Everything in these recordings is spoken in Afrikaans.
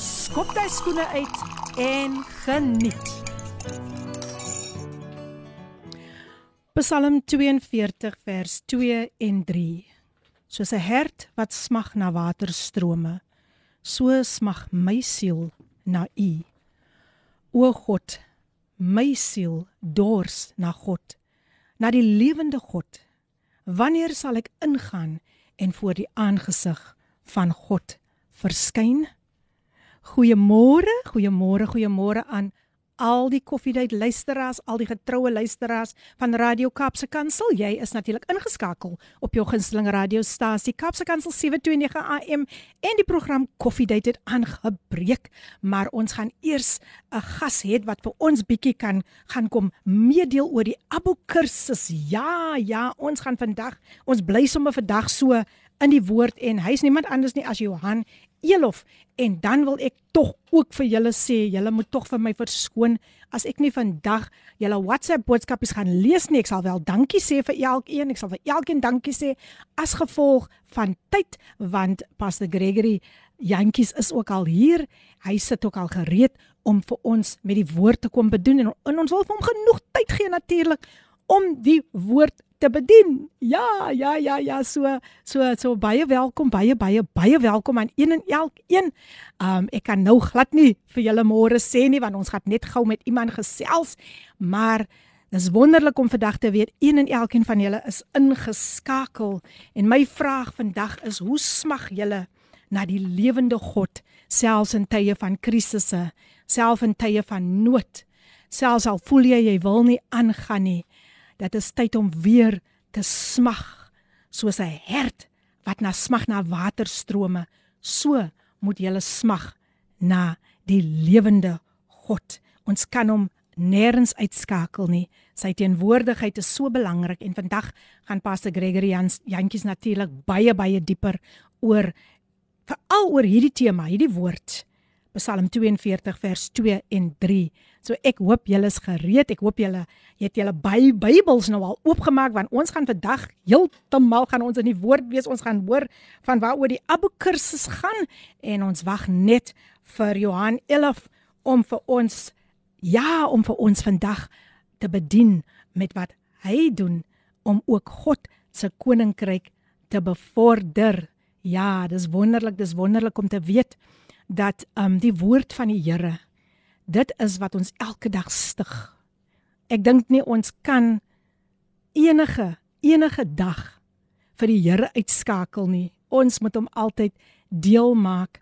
skop jy skoene uit en geniet. Psalm 42 vers 2 en 3. Soos 'n hert wat smag na waterstrome, so smag my siel na U. O God, my siel dors na God, na die lewende God. Wanneer sal ek ingaan en voor die aangesig van God verskyn? Goeiemôre, goeiemôre, goeiemôre aan al die koffiedייט luisteraars, al die getroue luisteraars van Radio Kaapse Kansel. Jy is natuurlik ingeskakel op jou gunsteling radiostasie Kaapse Kansel 729 AM en die program Koffiedייט het aangebreek, maar ons gaan eers 'n gas hê wat vir ons bietjie kan gaan kom meedeel oor die Abo kursus. Ja, ja, ons gaan vandag, ons bly sommer vandag so in die woord en hy's niemand anders nie as Johan Elof en dan wil ek tog ook vir julle sê julle moet tog vir my verskoon as ek nie vandag julle WhatsApp boodskapies gaan lees nie ek sal wel dankie sê vir elkeen ek sal vir elkeen dankie sê as gevolg van tyd want Pastor Gregory Jantjies is ook al hier hy sit ook al gereed om vir ons met die woord te kom bedoen en, en ons wil vir hom genoeg tyd gee natuurlik om die woord te bedien. Ja, ja, ja, ja, so so so baie welkom, baie baie baie welkom aan een en elkeen. Um ek kan nou glad nie vir julle môre sê nie want ons gaan net gou met iemand gesels, maar dis wonderlik om vandag te weet een en elkeen van julle is ingeskakel en my vraag vandag is hoe smag julle na die lewende God selfs in tye van krisisse, selfs in tye van nood. Selfs al voel jy jy wil nie aangaan nie dit is tyd om weer te smag soos 'n hert wat na smag na waterstrome. So moet jy smag na die lewende God. Ons kan hom nêrens uitskakel nie. Sy teenwoordigheid is so belangrik en vandag gaan pastor Gregory Jans jantjies natuurlik baie baie dieper oor veral oor hierdie tema hierdie woord Psalm 42 vers 2 en 3. So ek hoop julle is gereed. Ek hoop julle het julle by Bybels nou al oopgemaak want ons gaan vandag heeltemal gaan ons in die woord wees. Ons gaan hoor van waaroor die Abu kursus gaan en ons wag net vir Johan 11 om vir ons ja, om vir ons vandag te bedien met wat hy doen om ook God se koninkryk te bevorder. Ja, dis wonderlik, dis wonderlik om te weet dat um die woord van die Here dit is wat ons elke dag stig. Ek dink nie ons kan enige enige dag vir die Here uitskakel nie. Ons moet hom altyd deel maak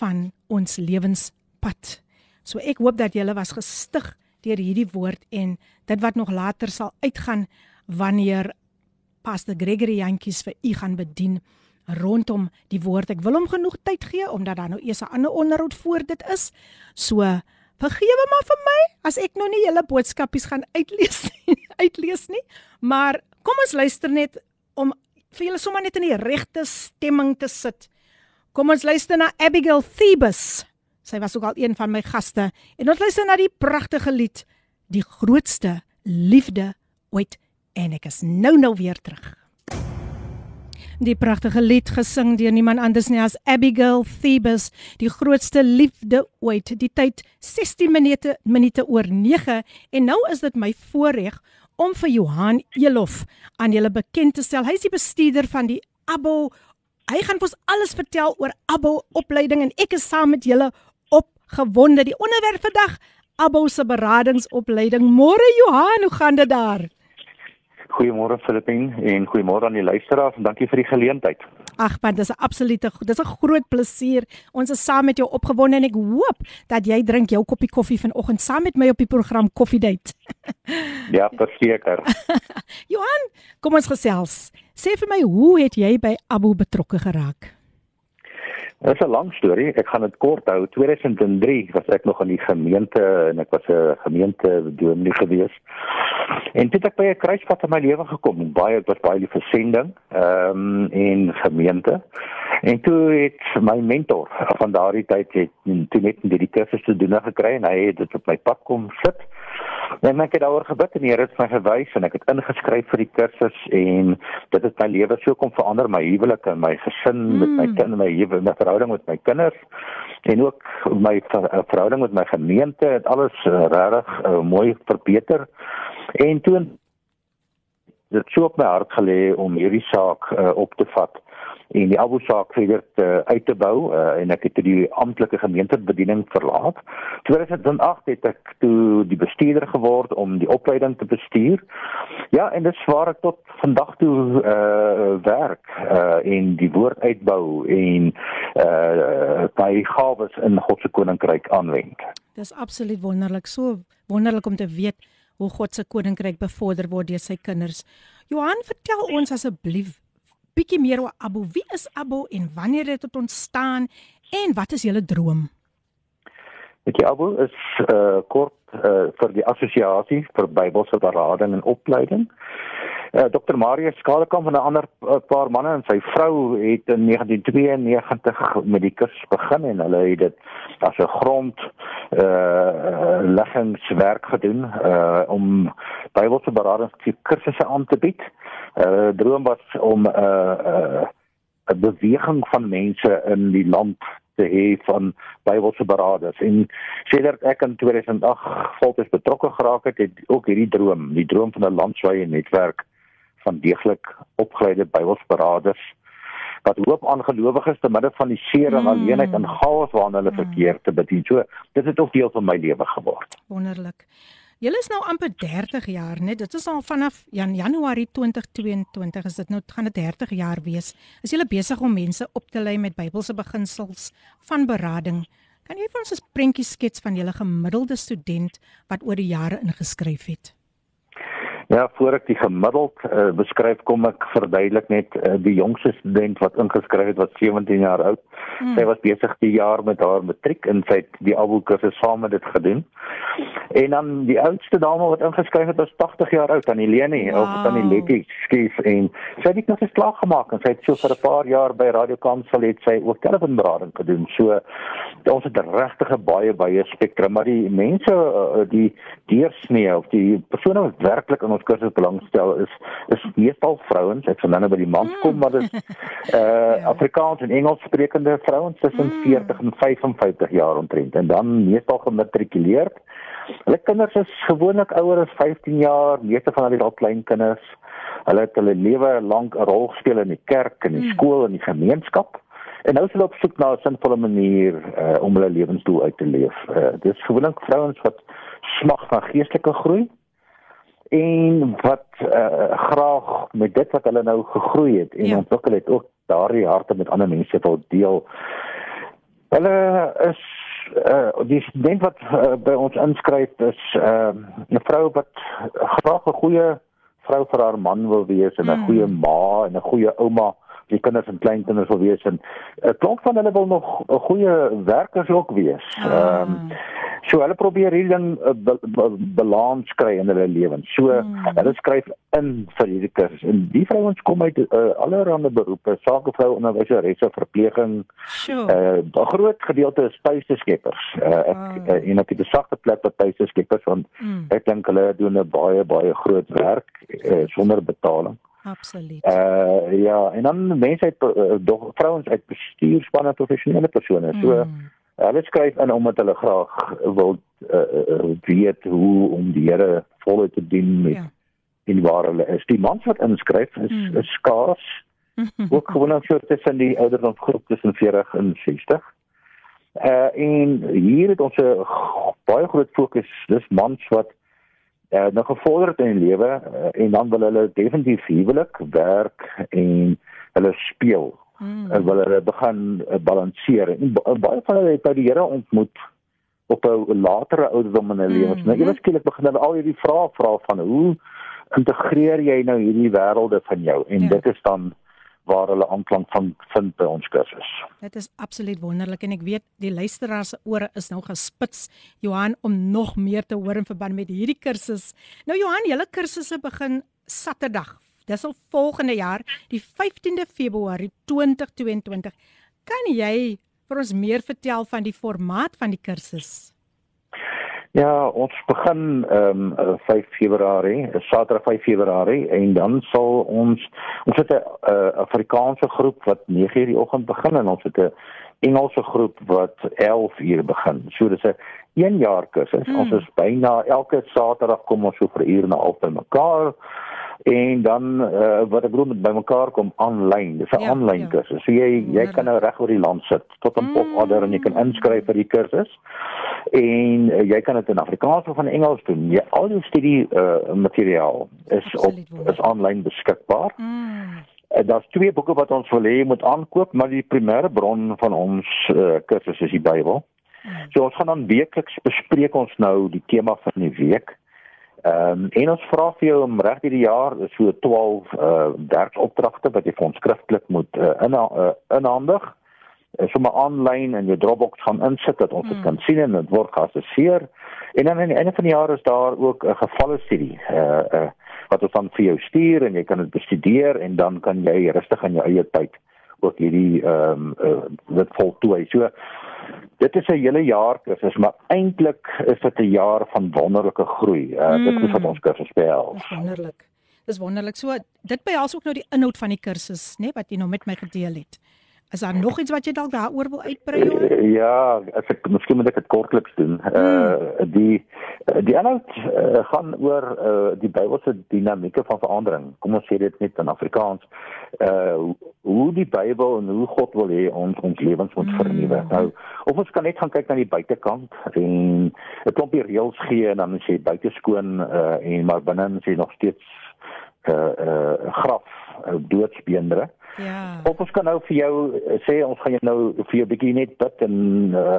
van ons lewenspad. So ek hoop dat julle was gestig deur hierdie woord en dit wat nog later sal uitgaan wanneer Pastor Gregory Jantjies vir u gaan bedien rondom die woord. Ek wil hom genoeg tyd gee omdat daar nou eers 'n ander onderhoud voor dit is. So vergewe maar vir my as ek nou nie julle boodskapies gaan uitlees nie, uitlees nie. Maar kom ons luister net om vir julle sommer net in die regte stemming te sit. Kom ons luister na Abigail Thebus. Sy was ook al een van my gaste en ons luister na die pragtige lied Die grootste liefde ooit en ek is nou nou weer terug die pragtige lied gesing deur niemand anders nie as Abigail Thebus, die grootste liefde ooit. Die tyd 16 minute minute oor 9 en nou is dit my voorreg om vir Johan Elof aan julle bekend te stel. Hy is die bestuurder van die Abo. Hy gaan vir ons alles vertel oor Abo opleiding en ek is saam met julle opgewonde. Die onderwerp vandag Abo se beradingsopleiding. Môre Johan, hoe gaan dit daar? Goeiemôre Filippin en goeiemôre aan die luisteraars en dankie vir die geleentheid. Ag, man, dis 'n absolute dis 'n groot plesier. Ons is saam met jou opgewonde en ek hoop dat jy drink jou koppie koffie vanoggend saam met my op die program Coffee Date. ja, verseker. Johan, kom ons gesels. Sê vir my, hoe het jy by Abu betrokke geraak? Dit is 'n lang storie. Ek gaan dit kort hou. 2003 was ek nog in die gemeente en ek was 'n gemeente dominee gewees. En dit het by 'n kruispunt in my lewe gekom. Baie was baie lief vir sending, ehm um, en gemeente. En toe het my mentor van daardie tyd het toe net die kursus te doen gekry en hy het dit op my pad kom sit. En ek het daaroor gebid en die Here het my gewys en ek het ingeskryf vir die kursus en dit het my lewe so kom verander, my huwelik en my gesin mm. met my kind en my huwelik, my verhouding met my kinders en ook my verhouding met my gemeente het alles uh, regtig uh, mooi verbeter. En toe dit so op my hart gelê om hierdie saak uh, op te vat en die Abu saak verder te, uit te bou uh, en ek het die amptelike gemeentebediening verlaat. 2008 het ek toe die bestuurder geword om die opleiding te bestuur. Ja, en dit swaar ek tot vandag toe uh werk uh en die woord uitbou en uh by gawes in God se koninkryk aanwend. Dis absoluut wonderlik. So wonderlik om te weet hoe God se koninkryk bevorder word deur sy kinders. Johan, vertel ons asseblief bietjie meer oor Abu. Wie is Abu en wanneer het dit ontstaan en wat is julle droom? Ek Abu is uh kort uh vir die assosiasie vir Bybelse berading en opleiding. Uh, Dr Marius Skadekamp en 'n ander uh, paar manne en sy vrou het in 1992 met die kursus begin en hulle het dit as 'n grond uh leggingswerk gedoen uh om Bybelse berading kursusse aan te bied. Uh droom was om 'n uh, uh, 'n beweging van mense in die land te hê van Bybelse beraders en sedert ek in 2008 volgens betrokke geraak het, het ook hierdie droom, die droom van 'n landswye netwerk van deeglik opgeleide Bybelsberaders wat hoop aan gelowiges te midde van die seer en mm. alleenheid en chaos waarin hulle mm. verkeer te bedien. So dit het ook deel van my lewe geword. Wonderlik. Julle is nou amper 30 jaar, net dit is al vanaf Jan Januarie 2022 is dit nou gaan dit 30 jaar wees. Is julle besig om mense op te lei met Bybelse beginsels van berading? Kan jy vir ons 'n prentjie skets van julle gemiddelde student wat oor die jare ingeskryf het? Ja, voor ek die gemiddeld uh, beskryf, kom ek verduidelik net uh, die jongste student wat ingeskryf het wat 17 jaar oud. Hmm. Sy was besig die jaar met haar matriek en sy het die Abelkursus saam met dit gedoen. En dan die oudste dame wat ingeskryf het was 80 jaar oud, aan Helene wow. of aan Letty skief en sy het net geslaag gemaak en sy het so vir 'n paar jaar by Radio Kansel het sy ook telefoonberading gedoen. So ons het regtig 'n baie baie spektrum, maar die mense uh, die deursnee of die persone wat werklik in ons kursus belangstel is is meestal vrouens. Ek sal nou by die mans mm. kom, maar dit uh ja. Afrikaans en Engels sprekende vrouens tussen mm. 40 en 55 jaar omtrent en dan meestal gematrikuleer. Hulle kinders is gewoonlik ouer as 15 jaar, meeste van hulle is al klein kinders. Hulle het hulle lewe lank 'n rol gespeel in die kerk en die mm. skool en die gemeenskap. En nou is hulle op soek na 'n sinvolle manier uh, om hulle lewensdoel uit te leef. Uh, dit is gewoonlik vrouens wat smag na geestelike groei en wat uh, graag met dit wat hulle nou gegroei het en ja. ontwikkel het ook daardie harte met ander mense wil deel. Hulle is uh, die student wat uh, by ons inskryf is uh, 'n vrou wat graag 'n goeie vrou vir haar man wil wees en 'n hmm. goeie ma en 'n goeie ouma die kinders en kleinkinders wil wees en 'n uh, klomp van hulle wil nog 'n goeie werkers ook wees. Ah. Ehm ah. um, So hulle probeer hierdie ding uh, balans kry in hulle lewens. So hmm. hulle skryf in vir hierdie kursus. En die vrouens kom uit uh, allerlei beroepe, sakevrou, onderwyseresse, verpleging. Sure. Uh, 'n groot gedeelte is tuiseskeppers. Uh, ek oh. uh, en ek het 'n sagte plek vir tuiseskeppers want hmm. ek dink hulle doen 'n baie baie groot werk uh, sonder betaling. Absoluut. Uh ja, en dan mense uit uh, vrouens uit bestuurspanne professionele persone. So mm. Hulle skryf in omdat hulle graag wil uh, weet hoe om die Here voluit te dien met ja. in waar hulle is. Die mans wat inskryf is, hmm. is skaars. ook gewoonlik so tussen die ouderdomsgroep tussen 40 en 60. Uh en hier het ons 'n baie groot fokus dis mans wat uh nog gevorderd in die lewe uh, en dan wil hulle definitief huwelik, werk en hulle speel mm. en wil hulle begin uh, balanseer en baie van hulle het by die Here ontmoet op 'n latere ouderdom in hulle mm. lewens. Nou eers skielik begin hulle al hierdie vrae vra van hoe integreer jy nou hierdie wêrelde van jou en ja. dit is dan waar hulle aanklank van vind by ons kursus. Dit is absoluut wonderlik en ek weet die luisteraars se ore is nou gespits Johan om nog meer te hoor in verband met hierdie kursus. Nou Johan, julle kursusse begin Saterdag. Dis al volgende jaar, die 15de Februarie 2022. Kan jy vir ons meer vertel van die formaat van die kursus? Ja, ons begin ehm um, 5 Februarie, Saterdag 5 Februarie en dan sal ons ons het 'n uh, Afrikaanse groep wat 9:00 die oggend begin en ons het 'n Engelse groep wat 11:00 begin. So dis 'n 1 jaar kursus. Mm. Ons is byna elke Saterdag kom ons so vir 'n uur na al by mekaar en dan uh, wat ek bedoel met bymekaar kom aanlyn. Dis 'n ja, aanlyn ja. kursus. So jy jy kan nou reg oor die land sit tot 'n mm. pop-order en jy kan inskryf vir die kursus en uh, jy kan dit in Afrikaans of in Engels doen. Jy al jou studie uh, materiaal is Absoluut op is aanlyn beskikbaar. Mm. Uh, Daar's twee boeke wat ons wil hê moet aankoop, maar die primêre bron van ons uh, kursus is die Bybel. Mm. So ons gaan dan weekliks bespreek ons nou die tema van die week. Ehm um, en ons vra vir jou om reg hierdie jaar so 12 uh werkopdragte wat jy vir ons skriftelik moet uh, in uh, inhandig. Uh, is sommer aanlyn in jou Dropbox gaan insit dat ons dit mm. kan sien en dit word geassesseer. En dan aan die einde van die jaar is daar ook 'n gevalle studie uh uh wat ons dan vir jou stuur en jy kan dit bestudeer en dan kan jy rustig in jou eie tyd ook hierdie ehm um, uh, dit voltooi. So dit is 'n hele jaar kursus, maar eintlik is dit 'n jaar van wonderlike groei. Uh mm. dit is wat ons kursus behels. Wonderlik. Dis wonderlik. So dit behels ook nou die inhoud van die kursus, né, wat jy nou met my gedeel het. Is daar nog iets wat jy dalk daaroor wil uitbrei? Uh, ja, as ek miskien moet ek dit kortliks doen. Uh hmm. die die inhoud uh, gaan oor uh die Bybelse dinamieke van verandering. Kom ons sê dit net in Afrikaans. Uh hoe die Bybel en hoe God wil hê ons ons lewens moet vernuwe. Hmm. Nou, of ons kan net gaan kyk na die buitekant en 'n klompie reëls gee en dan sê buite skoon uh en maar binne sê nog steeds uh uh graf, uh, doodsbeendere. Ja. Of ons kan nou vir jou eh, sê ons gaan jou nou vir jou bietjie net bid en uh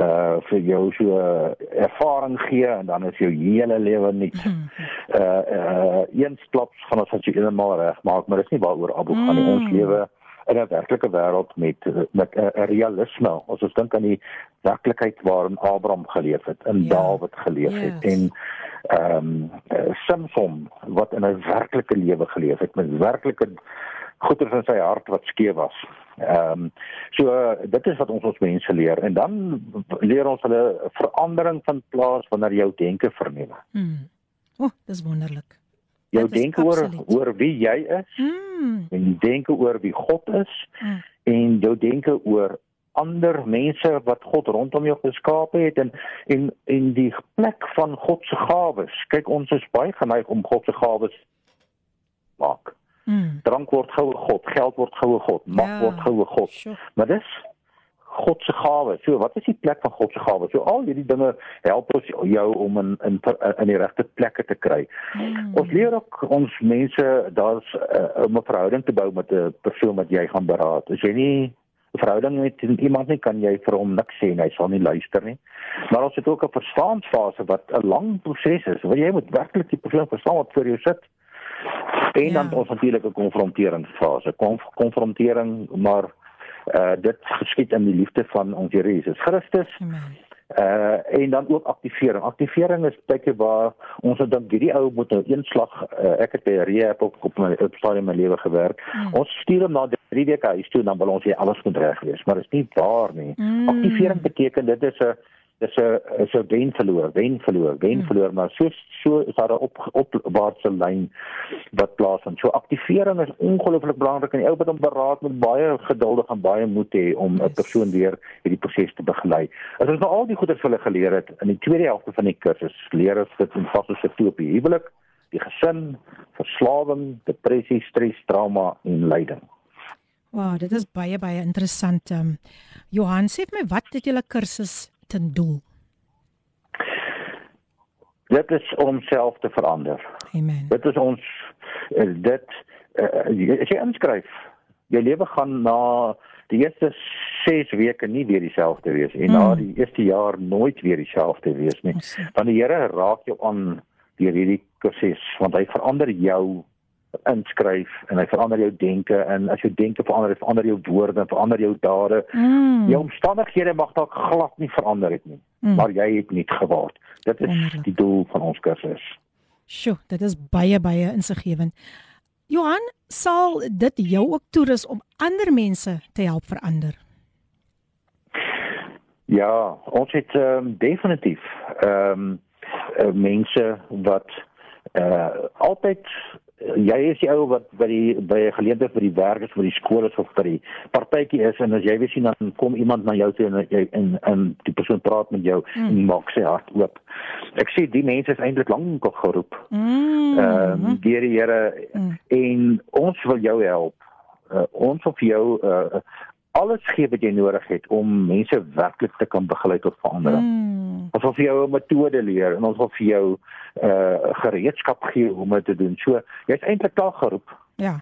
uh vir jou so uh, ervaring gee en dan is jou hele lewe net uh uh eens klaps gaan ons net eendag reg maak, maar dit is nie waaroor Abu gaan nie. Ons mm. lewe in 'n werklike wêreld met met 'n uh, realisme. Ons ons dink aan die werklikheid waarin Abraham geleef het, in ja. Dawid geleef yes. het en ehm um, Samson wat in 'n werklike lewe geleef het met werklike goeders in sy hart wat skeef was. Ehm um, so uh, dit is wat ons ons mense leer en dan leer ons hulle verandering van plaas wanneer jou denke vernuwe. Mm. O, oh, dis wonderlik. Jou denke oor oor wie jy is. Mm. En denke oor wie God is mm. en jou denke oor ander mense wat God rondom jou geskaap het en en en die plek van God se gawes. Kyk, ons is baie geneig om God se gawes maak. Mm. Drank word goue god, geld word goue god, mag ja. word goue god. Sure. Maar dis God se gawe. So wat is die plek van God se gawe? So al hierdie dinge help ons jou om in in in die regte plekke te kry. Mm. Ons leer ook ons mense daar's uh, om 'n verhouding te bou met 'n persoon wat jy gaan beraad. As jy nie 'n verhouding met iemand nie kan jy vir hom niks sê en hy sal nie luister nie. Maar ons het ook 'n verstaansfase wat 'n lang proses is. Waar jy moet werklik die persoon verstaan wat voor jou sit. En ja. dan ons natuurlik 'n konfronteringsfase. Konf konfrontering, maar uh dit geskied in die liefde van ons Here Jesus Christus. Amen. Uh en dan ook aktivering. Aktivering is tydjie waar ons dink hierdie ou moet nou een slag uh, ek het by rehab op op my op stadium my lewe gewerk. Mm. Ons stuur hom na 3 weke huis toe dan wil ons hê alles moet reg wees, maar dit is nie waar nie. Mm. Aktivering beteken dit is 'n dis 'n is 'n wen verloor, wen verloor, wen hmm. verloor, maar so so is daar 'n op opwaartse lyn wat plaasvind. So aktivering is ongelooflik belangrik en elke wat beraad met baie geduldig en baie moed hê om 'n yes. persoon weer hierdie proses te begelei. As ons nou al die goeie vir hulle geleer het in die tweede helfte van die kursus, leer ons dit in vaste op die huwelik, die gesin, verslawing, depressie, stres, trauma en lyding. Wow, dit is baie baie interessant. Um, Johan, sê vir my wat het julle kursus ten doel? Dit is om self te verander. Amen. Dit is ons is dit uh, as jy inskryf, jou lewe gaan na die eerste 6 weke nie weer dieselfde wees en mm. na die eerste jaar nooit weer dieselfde wees nie. Want die Here raak jou aan deur hierdie kursus want hy verander jou inskryf en hy verander jou denke en as jou denke verander, verander jou woorde, verander jou dade. Mm. Jou omstandighede mag dalk glad nie verander het nie, mm. maar jy het nie geword. Dit is Wonderlik. die doel van ons kursus. Sjoe, dit is baie baie insiggewend. Johan, sal dit jou ook toerus om ander mense te help verander? Ja, ons het um, definitief ehm um, uh, mense wat uh altyd jy is die ou wat by die by 'n geleentheid vir die werk is vir die skool is of vir die partytjie is en as jy weet sien dan kom iemand na jou toe en jy en en die persoon praat met jou mm. en maak sy hart oop. Ek sê die mense is eintlik lank geroep. Mm. Ehm uh, deur die Here mm. en ons wil jou help. Uh, ons wil vir jou uh, alles gee wat jy nodig het om mense werklik te kan begelei tot verandering. Mm. Ons wil vir jou 'n metode leer en ons wil vir jou 'n uh, gereedskap gee om dit te doen. So jy's eintlik daar geroep. Ja.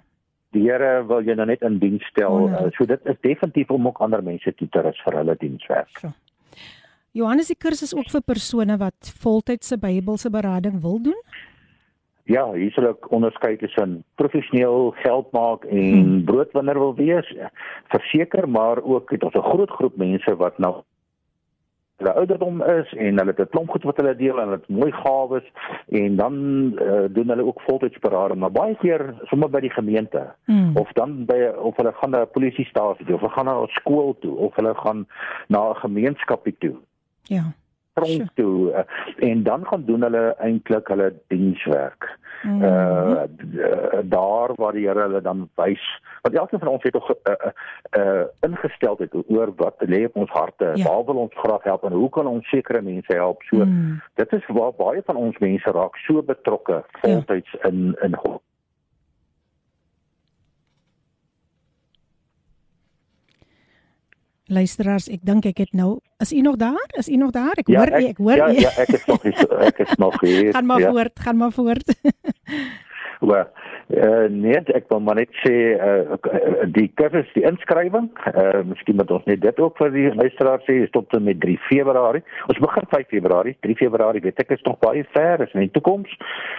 Die Here wil jou nou net in diens stel. Uh, so dit is definitief om ook ander mense toe te rus vir hulle dienswerk. So. Johannes die kursus ook vir persone wat voltydse Bybelse berading wil doen? Ja, hier sal ek onderskei tussen professioneel geld maak en hmm. broodwinner wil wees. Verseker, maar ook het ons 'n groot groep mense wat nou hulle ouderdom is en hulle het 'n klomp goed wat hulle deel en hulle het mooi gawes en dan uh, doen hulle ook voltydsberading, maar baie keer sommer by die gemeente hmm. of dan by of hulle gaan na 'n polisiestasie toe of hulle gaan na 'n skool toe of hulle gaan na 'n gemeenskapie toe. Ja tronk toe uh, en dan gaan doen hulle eintlik hulle dienswerk. Mm -hmm. uh daar waar die Here hulle dan wys want elkeen van ons het tog 'n uh, uh, uh, ingesteldheid oor wat lê op ons harte. Ja. Waar wil ons graag help en hoe kan ons sekere mense help? So mm. dit is waar baie van ons mense raak so betrokke voltyds ja. in in God. Luisteraars, ek dink ek het nou, is u nog daar? Is u nog daar? Ek ja, hoor u, ek hoor u. Ja, ja, ek is nog hier. Ek is nog hier. gaan maar ja. voort, gaan maar voort. Wel, uh, nee, ek wil maar net sê uh, die kursus die inskrywing, uh, miskien moet ons net dit ook vir die luisteraars sê, is tot en met 3 Februarie. Ons begin 5 Februarie, 3 Februarie, weet ek is nog baie ver, is in die toekoms.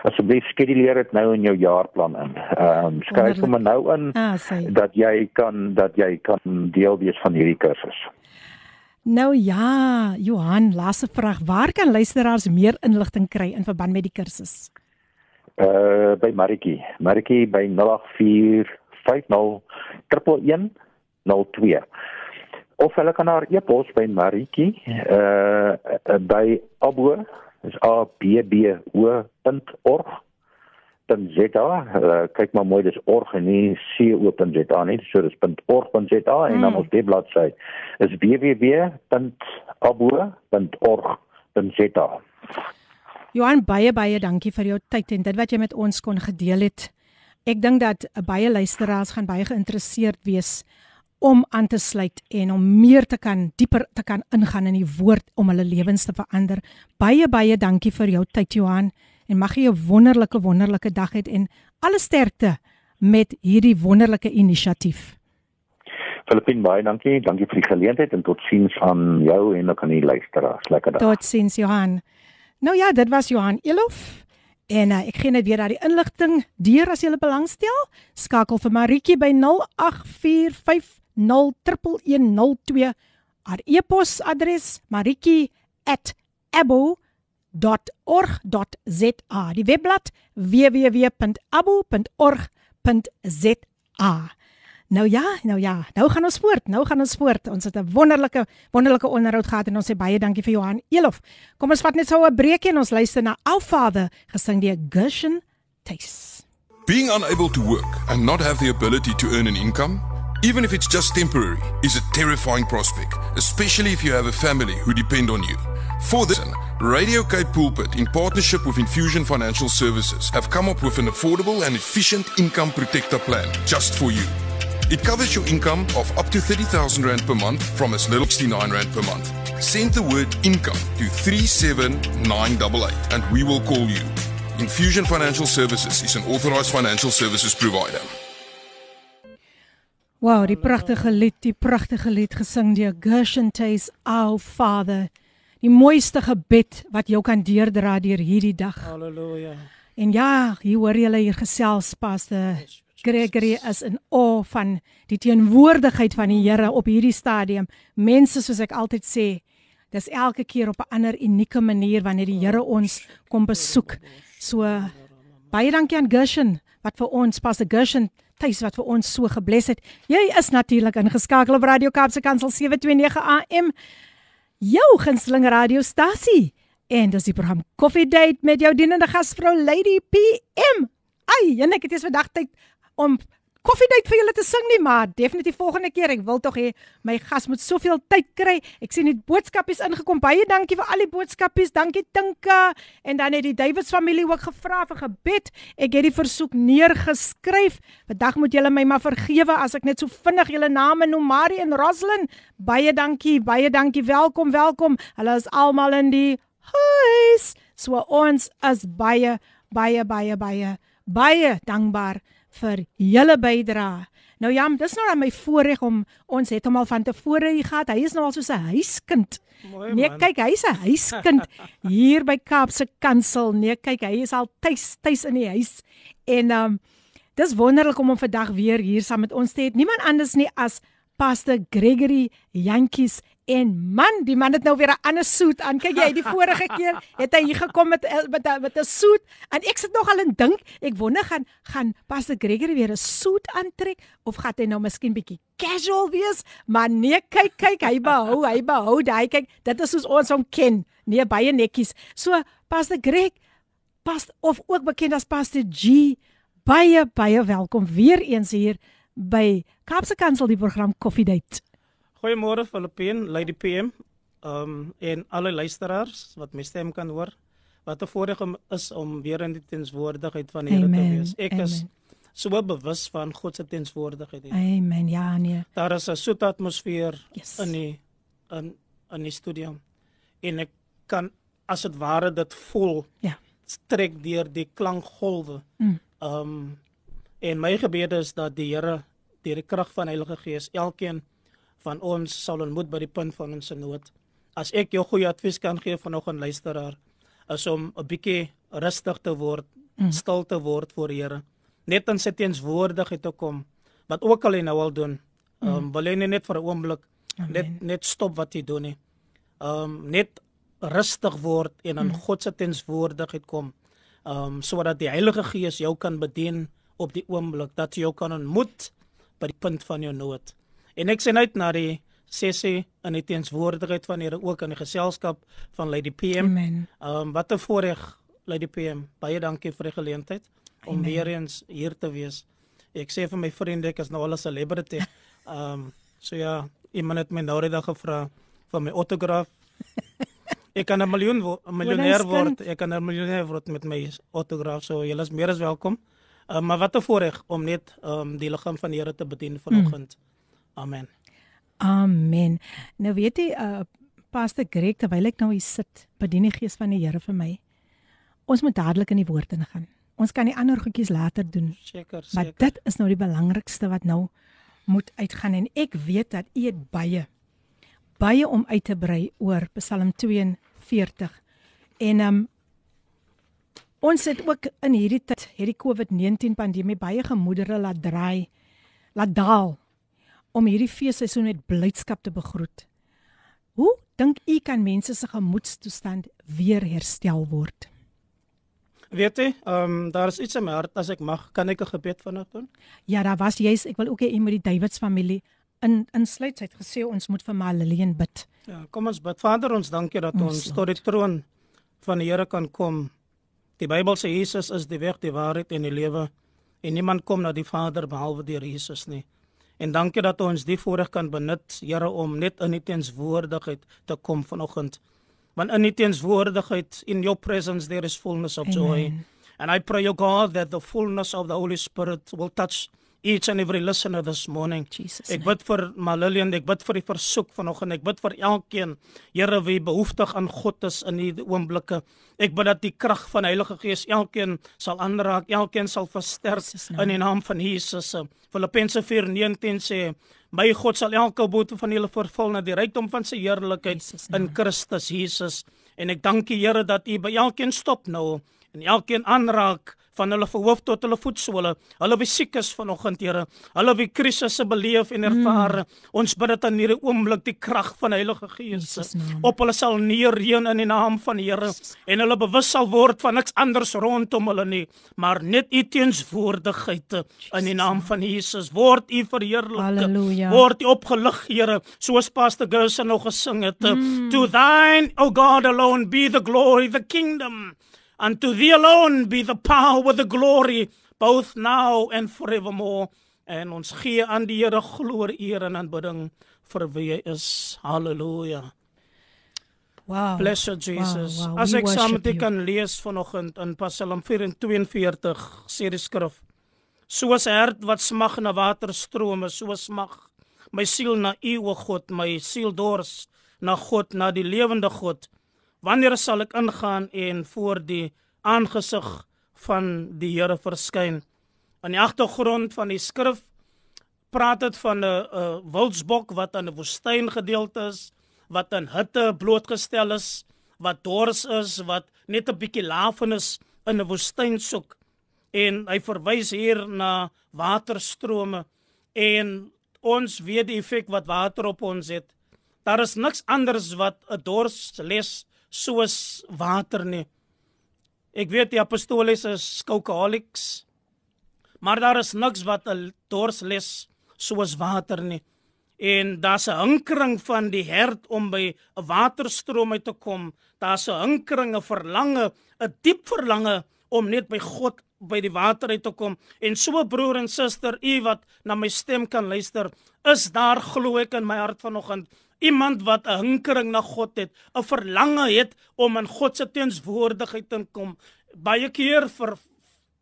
Asseblief skeduleer dit nou in jou jaarplan in. Ehm um, skryf hom nou in ah, dat jy kan dat jy kan deel wees van hierdie kursus. Nou ja, Johan, laaste vraag, waar kan luisteraars meer inligting kry in verband met die kursus? Uh by Maritjie. Maritjie by 0845011102. Of hulle kan haar e-pos by Maritjie uh by abo is a b b o.org dan zeta uh, kyk maar mooi dis org en nie c o.za nie so dis .org.za en dan mm. ons webbladsy is www.abo.org.za Johan baie baie dankie vir jou tyd en dit wat jy met ons kon gedeel het. Ek dink dat baie luisteraars gaan baie geïnteresseerd wees om aan te sluit en om meer te kan dieper te kan ingaan in die woord om hulle lewens te verander. Baie baie dankie vir jou tyd Johan en mag jy 'n wonderlike wonderlike dag hê en alle sterkte met hierdie wonderlike inisiatief. Filippin baie dankie. Dankie vir die geleentheid en totsiens aan jou en ook aan die luisteraars. Lekker dag. Totsiens Johan. Nou ja, dit was Johan Elof. En uh, ek gee net weer daai inligting deur as jy belangstel. Skakel vir Maritjie by 0845011102. Haar e-posadres maritjie@abo.org.za. Die webblad www.abo.org.za. Nou ja, nou ja, nou gaan ons voort. Nou gaan ons voort. Ons het 'n wonderlike wonderlike onderhoud gehad en ons sê baie dankie vir Johan Elof. Kom ons vat net so 'n breekie en ons luister na Our Father gesing deur Gershon Tace. Being unable to work and not have the ability to earn an income, even if it's just temporary, is a terrifying prospect, especially if you have a family who depend on you. For this, Radio Cape Pulpit, in partnership with Infusion Financial Services, have come up with an affordable and efficient income protector plan just for you. It covers your income of up to 30,000 Rand per month from as little as 69 Rand per month. Send the word income to 37988 and we will call you. Infusion Financial Services is an authorized financial services provider. Wow, die pragtige lied, die pragtige lied gesing deur Gershon Tace, Our Father. Die mooiste gebed wat jou kan deurdra deur hierdie dag. Halleluja. En ja, hier hoor julle hier gesels Pastor Gregory is in awe van die teenwoordigheid van die Here op hierdie stadium. Mense soos ek altyd sê, dis elke keer op 'n ander unieke manier wanneer die Here ons kom besoek. So baie dankie aan Gershon wat vir ons Pastor Gershon tuis wat vir ons so gebless het. Jy is natuurlik ingeskakel op Radio Kaapse Kansel 729 AM. Jou gunsteling radiostasie. En dis die program Coffee Date met jou dienende gasvrou Lady PM. Ai, en ek het eers vandag tyd om koffiedייט vir julle te sing nie, maar definitief volgende keer. Ek wil tog hê my gas moet soveel tyd kry. Ek sien net boodskapies ingekom. Baie dankie vir al die boodskapies. Dankie Tinka. En dan het die Davids familie ook gevra vir gebed. Ek het die versoek neergeskryf. Vandag moet julle my maar vergewe as ek net so vinnig julle name noem, Marie en Roslyn. Baie dankie. Baie dankie. Welkom, welkom. Hulle is almal in die huis. So ons is baie baie baie baie baie dankbaar vir julle bydrae. Nou ja, dis nou aan my voorreg om ons het hom al van tevore hier gehad. Hy is nou al soos 'n huiskind. Mooi, nee, kyk, hy's 'n huiskind hier by Kaapse Kansel. Nee, kyk, hy is al tuis tuis in die huis. En ehm um, dis wonderlik om hom vandag weer hier saam met ons te hê. Niemand anders nie as Pastor Gregory Jantjies En man, die man het nou weer 'n ander soet aan. Kyk jy, die vorige keer het hy hier gekom met met met 'n soet en ek sit nog al en dink, ek wonder gaan gaan Pastor Gregory weer 'n soet aantrek of gaan hy nou miskien bietjie casual wees? Maar nee, kyk kyk, hy behou, hy behou daai kyk, dit is soos ons hom ken. Nee, baie netjies. So Pastor Greg pas of ook bekend as Pastor G. Baie baie welkom weer eens hier by Kaapse Kansel die program Coffee Date. Goeiemôre Filippin, Lady PM. Um en alle luisteraars wat my stem kan hoor. Wat 'n voorreg is om weer in die tenswoordigheid van die Here te wees. Ek Amen. is so bewus van God se tenswoordigheid. Amen. Ja, nee. Daar is 'n soet atmosfeer yes. in die in in die studio. En ek kan as dit ware dit voel. Ja. Strek deur die klankgolwe. Mm. Um en my gebede is dat die Here deur die krag van Heilige Gees elkeen van ons sal ontmoet by die punt van ons nood. As ek jou goeie advies kan gee vanoggend luisteraar, is om 'n bietjie rustig te word, mm. stil te word voor die Here. Net in sy teenswoordigheid te kom. Wat ook al hy nou al doen. Ehm um, mm. wil hy net vir 'n oomblik net net stop wat hy doen nie. Ehm um, net rustig word en in mm. God se teenswoordigheid kom. Ehm um, sodat die Heilige Gees jou kan bedien op die oomblik dat jy jou kan ontmoet by die punt van jou nood. En ek sien uit na die sessie in die teenswoordigheid van Here ook in die geselskap van Lady PM. Amen. Ehm um, wat 'n voorreg Lady PM. Baie dankie vir die geleentheid om Amen. weer eens hier te wees. Ek sê vir my vriende ek is nou al 'n celebrity. Ehm um, so ja, iemand het my nou die dag gevra vir my autograaf. Ek kan 'n miljoen 'n miljonair word. Ek kan 'n miljonair word met my autograaf. So julle is meer as welkom. Um, maar wat 'n voorreg om net um, die liggaam van die Here te bedien vanoggend. Hmm. Amen. Amen. Nou weet jy uh Pastor Greg terwyl ek nou hier sit, bedien die gees van die Here vir my. Ons moet dadelik in die woord ingaan. Ons kan die ander goedjies later doen. Seker, seker. Maar dit is nou die belangrikste wat nou moet uitgaan en ek weet dat u het baie baie om uit te brei oor Psalm 42. En um ons het ook in hierdie tyd hierdie COVID-19 pandemie baie gemoedere laat draai, laat daal om hierdie feesseisoen met blydskap te begroet. Hoe dink u kan mense se gemoedstoestand weer herstel word? Weet jy, ehm um, daar is iets in my hart as ek mag, kan ek 'n gebed vanaand doen? Ja, daar was jy's, ek wil ook hê jy moet die Davids familie in insluit. Sy het gesê ons moet vir Malilien bid. Ja, kom ons bid. Vader, ons dankie dat ons, ons tot die troon van die Here kan kom. Die Bybel sê Jesus is die weg, die waarheid en die lewe en niemand kom na die Vader behalwe deur Jesus nie. En dankie dat ons die voorreg kan benut, Here, om net in U teenswoordigheid te kom vanoggend. Want in U teenswoordigheid, in your presence there is fullness of Amen. joy. And I pray, O God, that the fullness of the Holy Spirit will touch each and every listener this morning. Jesus ek bid vir Malillian, ek bid vir die versoek vanoggend, ek bid vir elkeen, Here wie behoeftig aan God is in hierdie oomblikke. Ek bid dat die krag van Heilige Gees elkeen sal aanraak, elkeen sal versterk in die naam van Jesus. Filippense 4:19 sê My God sal elke behoefte van julle vervul na die rykdom van sy heerlikheid in Christus Jesus. En ek dank U Here dat U by elkeen stop nou en elkeen aanraak van hulle verhoof tot hulle voetsole. Hulle wie siek is vanoggend, Here. Hulle wie krisisse beleef en ervaar. Mm. Ons bid dit in hierdie oomblik die krag van Heilige Gees op hulle sal neerreën in die naam van die Here en hulle bewus sal word van niks anders rondom hulle nie, maar net U teenswoordigheid in die naam van Jesus. Word U verheerlik. Word U opgelig, Here, soos Pastor Gerson nog gesing het. Mm. To thine, O God alone be the glory, the kingdom Unto thee alone be the power, the glory, both now and forevermore. En ons gee aan die Here gloor, eer en aanbidding vir wie hy is. Halleluja. Wow. Bless you Jesus. Wow, wow. As ek saam met u kan lees vanoggend in Psalm 42 sê die skrif: Soos 'n hart wat smag na waterstrome, so smag my siel na U, o God, my siel dors na God, na die lewende God. Wanneer sal ek ingaan en voor die aangesig van die Here verskyn? Aan die agtergrond van die skrif praat dit van 'n wildsbok wat aan 'n woestyn gedeelte is, wat in hitte blootgestel is, wat dors is, wat net 'n bietjie lafenis in 'n woestyn soek. En hy verwys hier na waterstrome en ons weet die effek wat water op ons het. Daar is niks anders wat 'n dors les soos water nie. Ek weet die apostoles is alcoholics. Maar daar is niks wat 'n dors les soos water nie. En daar's 'n hinkering van die hart om by 'n waterstroom uit te kom. Daar's 'n hinkering, 'n verlange, 'n diep verlange om net by God by die water uit te kom. En so broer en suster, u wat na my stem kan luister, is daar glo ek in my hart vanoggend Iemand wat 'n hinkering na God het, 'n verlange het om in God se teenswoordigheid te kom. Baie keer vir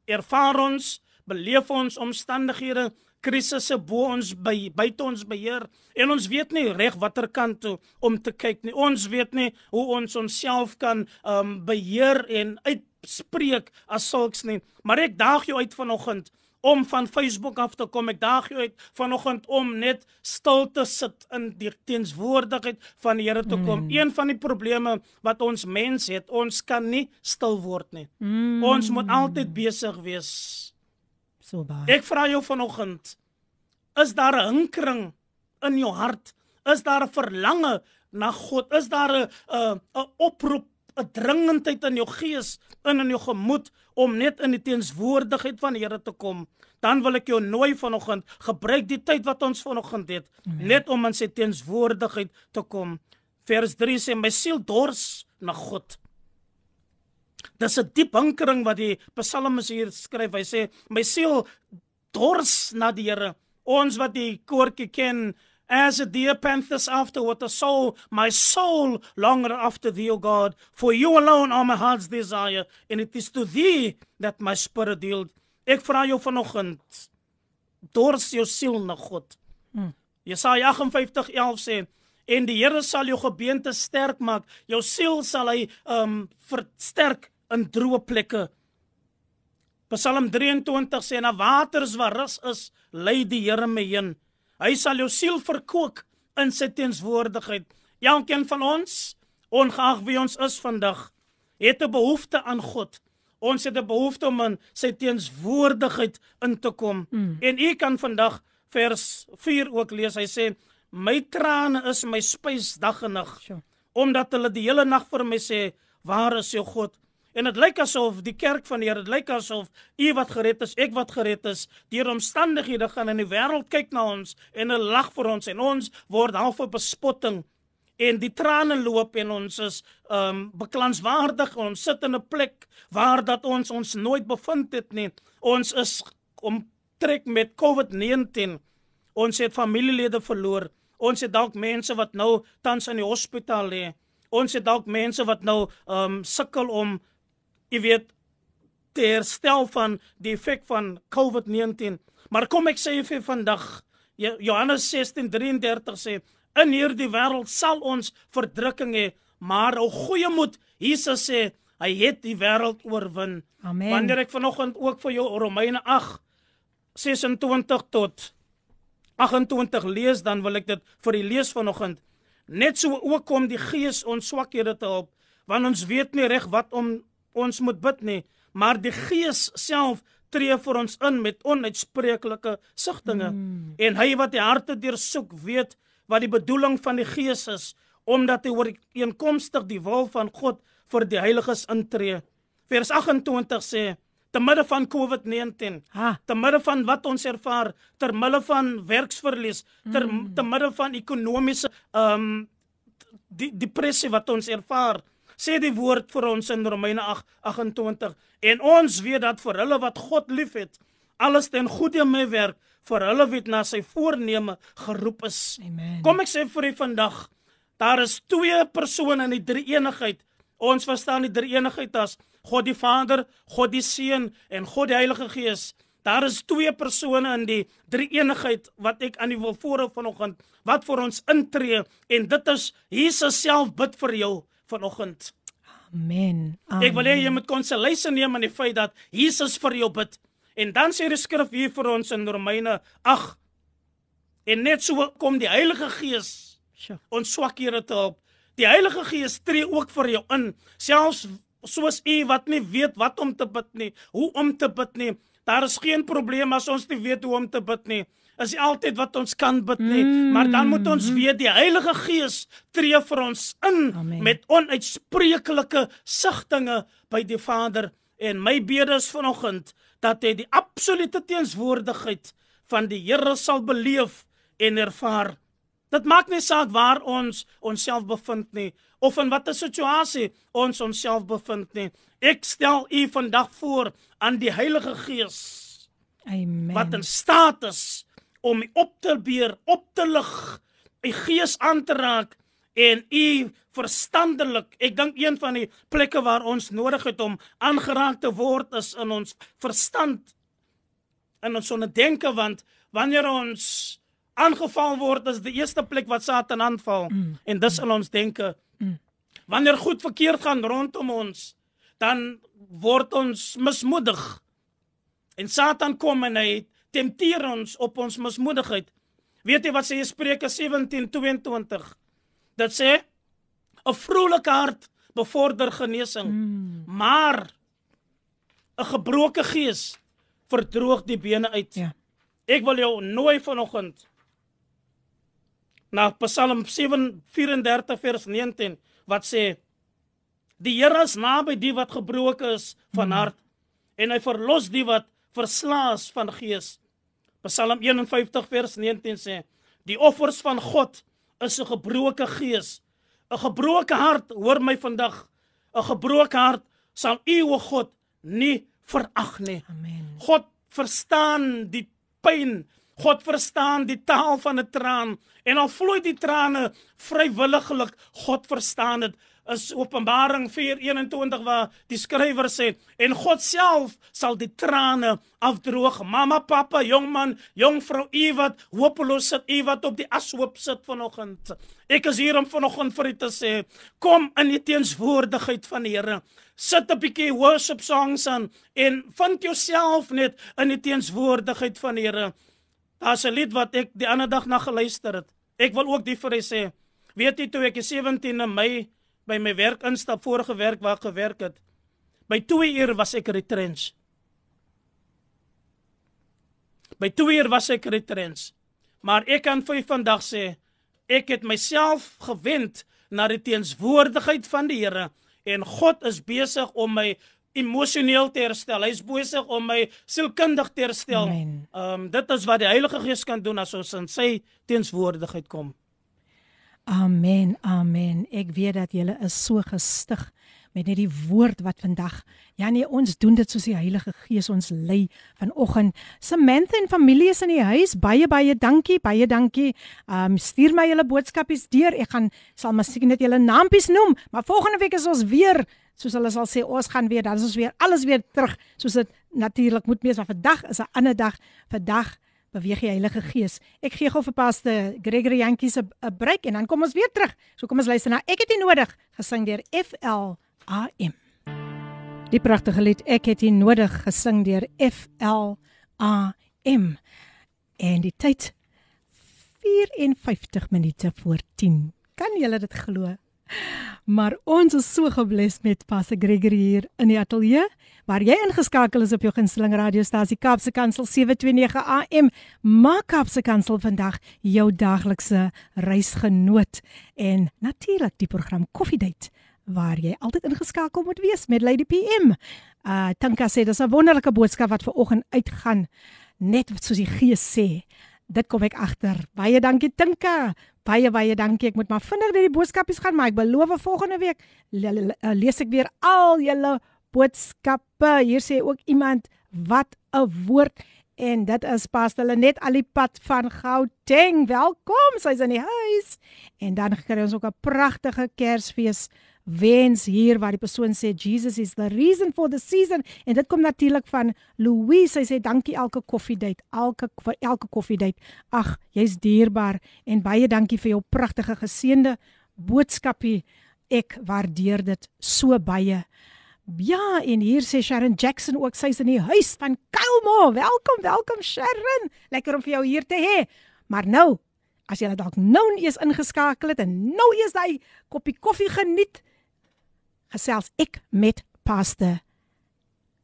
ervaar ons, beleef ons omstandighede, krisisse bo ons by buite ons beheer en ons weet nie reg watter kant toe om te kyk nie. Ons weet nie hoe ons onsself kan um beheer en uitspreek as sulks nie. Maar ek daag jou uit vanoggend om van Facebook af te kom. Ek daag jou uit vanoggend om net stil te sit in die teenswoordigheid van die Here te kom. Mm. Een van die probleme wat ons mens het, ons kan nie stil word nie. Mm. Ons moet altyd besig wees. So baie. Ek vra jou vanoggend, is daar 'n hinkering in jou hart? Is daar 'n verlange na God? Is daar 'n 'n oproep 'n dringendheid in jou gees, in in jou gemoed om net in die teenswoordigheid van die Here te kom, dan wil ek jou nooi vanoggend gebruik die tyd wat ons vanoggend het, Amen. net om in sy teenswoordigheid te kom. Vers 3 sê my siel dors na God. Dis 'n diep hinkering wat die psalmis hier skryf. Hy sê my siel dors na die Here. Ons wat die koortjie ken, As a deer panthers after water, so my soul longeth after thee, O God. For you alone are my heart's desire, and it is to thee that my spirit yield. Ek vra jou vanoggend, dors jou siel na God. Hmm. Jesaja 58:11 sê, en die Here sal jou gebeente sterk maak, jou siel sal hy um versterk in droë plekke. Psalm 23 sê na waters waar rus is, lei die Here my heen. Hy sal jou siel verkoop in sy teenswoordigheid. Elkeen van ons, ongeag wie ons is vandag, het 'n behoefte aan God. Ons het 'n behoefte om in sy teenswoordigheid in te kom. Mm. En u kan vandag vers 4 ook lees. Hy sê: "My trane is my spys dag en nag, sure. omdat hulle die hele nag vir my sê: Waar is jou God?" En dit lyk asof die kerk van die Here, dit lyk asof u wat gered is, ek wat gered is, deur omstandighede gaan in die wêreld kyk na ons en hulle lag vir ons en ons word half op bespotting en die trane loop en ons is um beklanswaardig ons sit in 'n plek waar dat ons ons nooit bevind het nie. Ons is omtrek met COVID-19. Ons het familielede verloor. Ons het dalk mense wat nou tans in die hospitaal lê. Ons het dalk mense wat nou um sukkel om jy weet te herstel van die effek van COVID-19. Maar kom ek sê vir vandag Johannes 16:33 sê in hierdie wêreld sal ons verdrukking hê, maar o goeie moed, Jesus sê hy het die wêreld oorwin. Amen. Wanneer ek vanoggend ook vir jou Romeine 8 26 tot 28 lees, dan wil ek dit vir die lees vanoggend. Net so ook kom die Gees ons swakhede te help, want ons weet nie reg wat om ons moet bid nie, maar die Gees self tree vir ons in met onuitspreeklike sigtinge. Mm. En hy wat die harte deursoek, weet wat die bedoeling van die Gees is, omdat hy ooreenkomstig die wil van God vir die heiliges intree. Vers 28 sê te midde van COVID-19, te midde van wat ons ervaar, ter midde van werksverlies, ter mm. te midde van ekonomiese ehm um, die depressie wat ons ervaar, sê die woord vir ons in Romeine 8:28 en ons weet dat vir hulle wat God liefhet, alles ten goeie meewerk vir hulle wat na sy voorneme geroep is. Amen. Kom ek sê vir u vandag, daar is twee persone in die drie eenigheid. Ons verstaan die drie eenigheid as God die Vader, God die Seun en God die Heilige Gees. Daar is twee persone in die drie eenigheid wat ek aan u wil voorhou vanoggend wat vir ons intree en dit is Jesus self bid vir jou vanoggend. Amen. Amen. Ek wil hê jy moet konsolasie neem aan die feit dat Jesus vir jou bid. En dan sê die skrif hier vir ons in Romeine 8 en net so kom die Heilige Gees sure. ons swakhede te help. Die Heilige Gees tree ook vir jou in, selfs soos u wat nie weet wat om te bid nie, hoe om te bid nie. Daar is geen probleem as ons nie weet hoe om te bid nie is altyd wat ons kan bid nie, mm. maar dan moet ons weet die Heilige Gees tree vir ons in Amen. met onuitspreeklike sigtinge by die Vader en my bede is vanoggend dat jy die absolute teenswoordigheid van die Here sal beleef en ervaar. Dit maak nie saak waar ons onsself bevind nie of in watter situasie ons onsself bevind nie. Ek stel u vandag voor aan die Heilige Gees. Amen. Wat in staat is om op te beer, op te lig, u gees aan te raak en u verstandelik. Ek dink een van die plekke waar ons nodig het om aangeraak te word is in ons verstand en ons onderdenke want wanneer ons aangeval word is die eerste plek wat Satan aanval mm. en dis in ons denke. Mm. Wanneer goed verkeerd gaan rondom ons, dan word ons mismoedig. En Satan kom en hy tempteer ons op ons mismoedigheid. Weet jy wat sê Spreuke 17:22? Dit sê 'n vrolike hart bevorder genesing, mm. maar 'n gebroke gees verdroog die bene uit. Ja. Ek wil jou nooi vanoggend na Psalm 7:34 vers 19 wat sê Die Here is naby die wat gebroken is van mm. hart en hy verlos die wat verslaas van gees. Psalm 51 vers 19 sê: Die offers van God is 'n gebroke gees, 'n gebroke hart, hoor my vandag. 'n Gebroke hart sal U o God nie verag nie. Amen. God verstaan die pyn. God verstaan die taal van 'n traan en al vloei die trane vrywilliglik, God verstaan dit is Openbaring 4:21 waar die skrywer sê en God self sal die trane afdroog. Mamma, pappa, jong man, jong vrou, u wat hopeloos sit, u wat op die ashoop sit vanoggend. Ek is hier om vanoggend vir u te sê, kom in die teenswoordigheid van die Here. Sit 'n bietjie worship songs aan en vind jouself net in die teenswoordigheid van die Here. Daar's 'n lied wat ek die ander dag na geluister het. Ek wil ook die vir u sê. Weet jy toe ek 17 Mei by my werk instap vorige werk waar ek gewerk het. By 2 uur was ek retrench. By 2 uur was ek retrench. Maar ek kan vir vandag sê ek het myself gewend na die teenswoordigheid van die Here en God is besig om my emosioneel te herstel. Hy is besig om my sielkundig te herstel. Ehm um, dit is wat die Heilige Gees kan doen as ons in sy teenswoordigheid kom. Amen. Amen. Ek weet dat julle is so gestig met net die woord wat vandag. Ja nee, ons doen dit soos die Heilige Gees ons lei vanoggend. Samantha en familie is in die huis. Baie baie dankie. Baie dankie. Um stuur my julle boodskapies deur. Ek gaan sal miskien net julle naampies noem, maar volgende week is ons weer soos hulle sal sê ons gaan weer dan is ons weer alles weer terug soos dit natuurlik moet wees. Maar vandag is 'n ander dag. Vandag beweeg die Heilige Gees. Ek gee gou vir paste Gregory Jantjie se 'n breek en dan kom ons weer terug. So kom ons luister na Ek het U nodig gesing deur FL AM. Die pragtige lied Ek het U nodig gesing deur FL AM. En die tyd 54 minute voor 10. Kan jy dit glo? Maar ons is so gebless met Pastor Gregory hier in die ateljee waar jy ingeskakel is op jou gunsteling radiostasie Kapse Kansel 729 AM. Maak Kapse Kansel vandag jou daglikse reisgenoot en natuurlik die program Coffee Date waar jy altyd ingeskakel moet wees met Lady PM. Uh Tinka sê dis 'n wonderlike boodskap wat ver oggend uitgaan net soos die Gees sê. Dit kom ek agter. Baie dankie Tinka. Baie baie dankie. Ek moet maar vinnig deur die boodskapies gaan, maar ek beloof volgende week le le le lees ek weer al julle boodskappe. Hier sê ook iemand wat 'n woord en dit is pas hulle net al die pad van Gauteng. Welkom, sy's in die huis. En dan kry ons ook 'n pragtige Kersfees wens hier waar die persoon sê Jesus is the reason for the season en dit kom natuurlik van Louise sy sê dankie elke koffiedייט elke vir elke koffiedייט ag jy's dierbaar en baie dankie vir jou pragtige geseënde boodskapie ek waardeer dit so baie ja en hier sê Sharon Jackson ook sy's in die huis van Kailmo welkom welkom Sharon lekker om vir jou hier te hê maar nou As jy dalk nou eers ingeskakel het en nou eers daai koppie koffie geniet, gesels ek met Pastor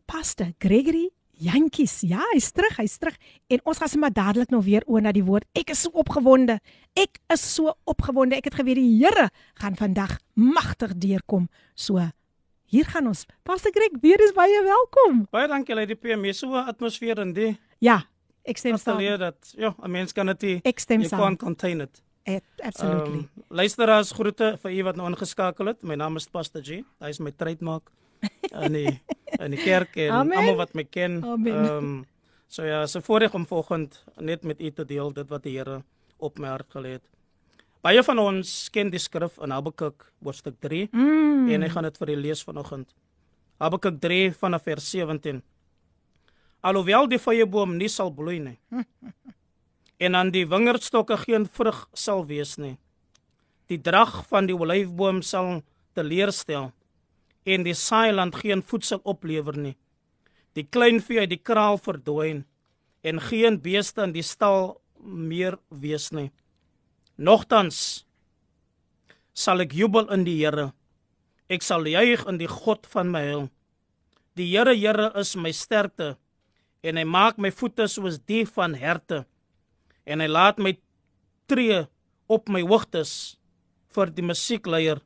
Pastor Gregory Jantjies. Ja, hy's terug, hy's terug. En ons gaan sommer dadelik nou weer oor na die woord. Ek is so opgewonde. Ek is so opgewonde. Ek het geweet die Here gaan vandag magtig deurkom. So hier gaan ons. Pastor Greg, weer is baie welkom. Baie dankie Lady PM. Jy so 'n atmosfeer in die Ja, ek stem saam. Dat ja, 'n mens kan dit Ek stem saam. Jy kan contain it. Absolutely. Um, luisteraars groete vir u wat nou ingeskakel het. My naam is Pastor G. Hy is my trademark in die in die kerk en almal wat my ken. Ehm um, so ja, so voorreg om vanoggend net met u te deel dit wat die Here op my hart gelê het. Baie van ons ken die skrif in Habakuk hoofstuk 3 mm. en ek gaan dit vir u lees vanoggend. Habakuk 3 vanaf vers 17. Alhoewel die vyeboom nie sal bloei nie. en aan die wingerdstokke geen vrug sal wees nie. Die drag van die olyfboom sal teleurstel en die saailand geen voedsel oplewer nie. Die kleinvee uit die kraal verdwyn en geen beeste in die stal meer wees nie. Nogtans sal ek jubel in die Here. Ek sal juig in die God van my heil. Die Here Here is my sterkte en hy maak my voete soos die van herte en hy laat my tree op my hoogtes vir die musiekleier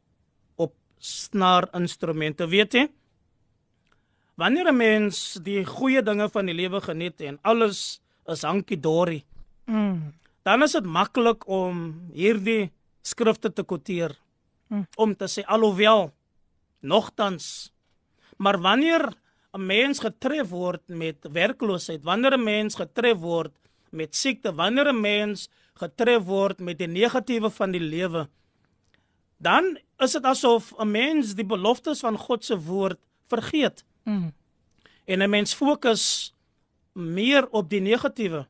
op snaarinstrumente weet jy wanneer 'n mens die goeie dinge van die lewe geniet en alles is hankie dorie mm. dan is dit maklik om hierdie skrifte te quoteer mm. om te sê alhoewel nogtans maar wanneer 'n mens getref word met werkloosheid wanneer 'n mens getref word met siekte, wanneer 'n mens getref word met die negatiewe van die lewe, dan is dit asof 'n mens die beloftes van God se woord vergeet. Mm. En 'n mens fokus meer op die negatiewe.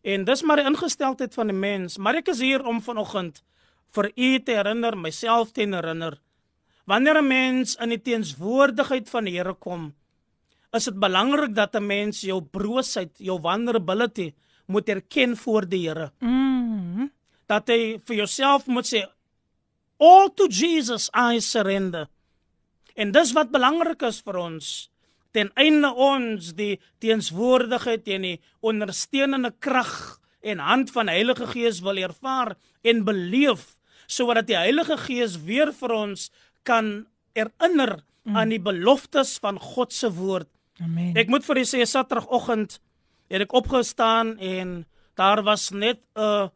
En dis maar die ingesteldheid van die mens, maar ek is hier om vanoggend vir u te herinner, myself te herinner. Wanneer 'n mens in die teenswoordigheid van die Here kom, is dit belangrik dat 'n mens jou broosheid, jou vulnerability moet erken voor die Here. Mm. Dat jy vir jouself moet sê all to Jesus I surrender. En dis wat belangrik is vir ons ten einde ons die teenswoordigheid en die ondersteunende krag en hand van Heilige Gees wil ervaar en beleef sodat die Heilige Gees weer vir ons kan herinner mm. aan die beloftes van God se woord Amen. Ek moet vir u sê Saterdagoggend het ek opgestaan en daar was net 'n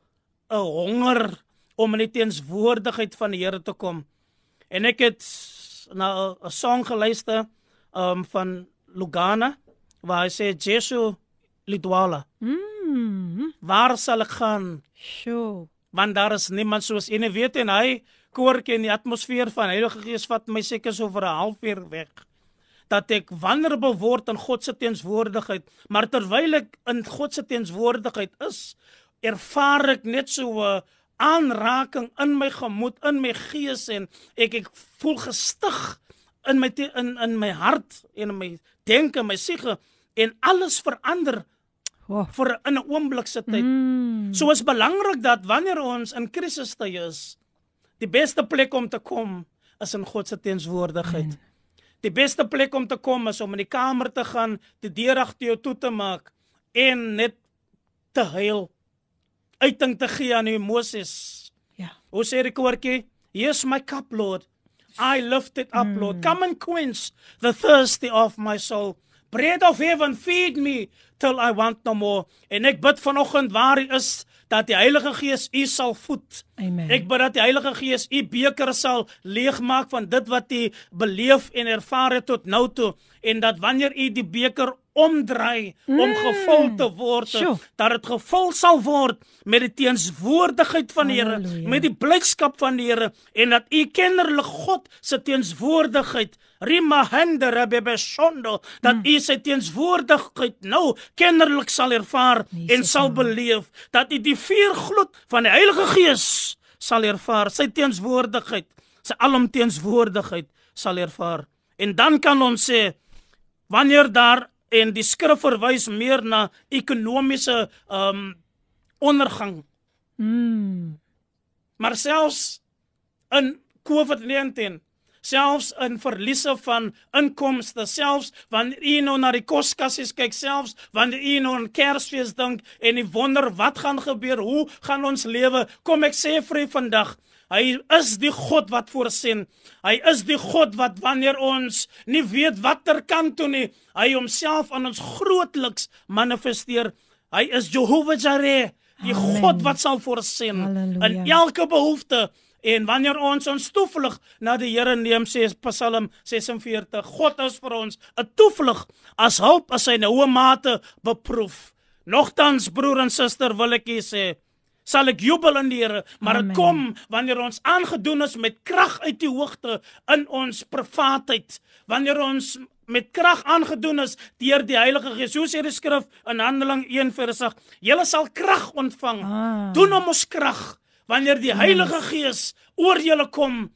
'n honger om in die teenswoordigheid van die Here te kom. En ek het na 'n song geluister um van Lugana waar hy sê Jesu lidwala. Mm. Waar sal ek gaan? Sjoe. Want daar is niemand soos en weet en hy koorkie in die atmosfeer van Heilige Gees vat my seker so vir 'n halfuur weg dat ek vulnerable word in God se teenswoordigheid, maar terwyl ek in God se teenswoordigheid is, ervaar ek net so 'n aanraking in my gemoed, in my gees en ek ek voel gestig in my in in my hart en in my denke, my siege en alles verander oh. vir in 'n oomblik se tyd. Mm. So is belangrik dat wanneer ons in krisistye is, Die beste plek om te kom is in God se teenwoordigheid. Amen. Die beste plek om te kom is om in die kamer te gaan, die deur agter jou toe te maak en net te huil. Uiting te gee aan die Moses. Ja. Hoe sê die koortjie? Here's my cup, Lord. I lift it up, mm. Lord. Come and quench the thirsty of my soul. Bread of heaven, feed me till I want no more. En ek bid vanoggend waar hy is dat die Heilige Gees u sal voed. Amen. Ek bid dat die Heilige Gees u beker sal leegmaak van dit wat u beleef en ervaar het tot nou toe en dat wanneer u die beker omdraai mm. om gevul te word Sjoe. dat dit gevul sal word met die teenswoordigheid van die Here met die blydskap van die Here en dat u kennerlik God se teenswoordigheid rimahende rebebeshondo dat mm. u sy teenswoordigheid nou kennerlik sal ervaar Jesus en sal beleef dat u die vuurgloed van die Heilige Gees sal ervaar sy teenswoordigheid sy alomteenswoordigheid sal ervaar en dan kan ons sê wanneer daar en die skrif verwys meer na ekonomiese um ondergang. Mm. Maar selfs in COVID-19 selfs in verliese van inkomste selfs wanneer u nou na die koskassies kyk selfs wanneer u nou aan Kersfees dink en u wonder wat gaan gebeur hoe gaan ons lewe kom ek sê vir u vandag Hy is die God wat voorsien. Hy is die God wat wanneer ons nie weet watter kant toe nie, hy homself aan ons grootliks manifesteer. Hy is Jehovah Jireh, die Amen. God wat sal voorsien in elke behoefte. En wanneer ons ons toevlug na die Here neem, sê Psalm 46, God is vir ons 'n toevlug as hulp as hy nou 'n mate beproef. Nogtans broer en suster wil ek sê, sal ek jubel in die Here, maar dit kom wanneer ons aangedoen is met krag uit die hoogte in ons privaatheid, wanneer ons met krag aangedoen is deur die Heilige Gees. So sê die skrif in Handeling 1:8, julle sal krag ontvang. Ah. Doen hom ons krag wanneer die Heilige Gees oor julle kom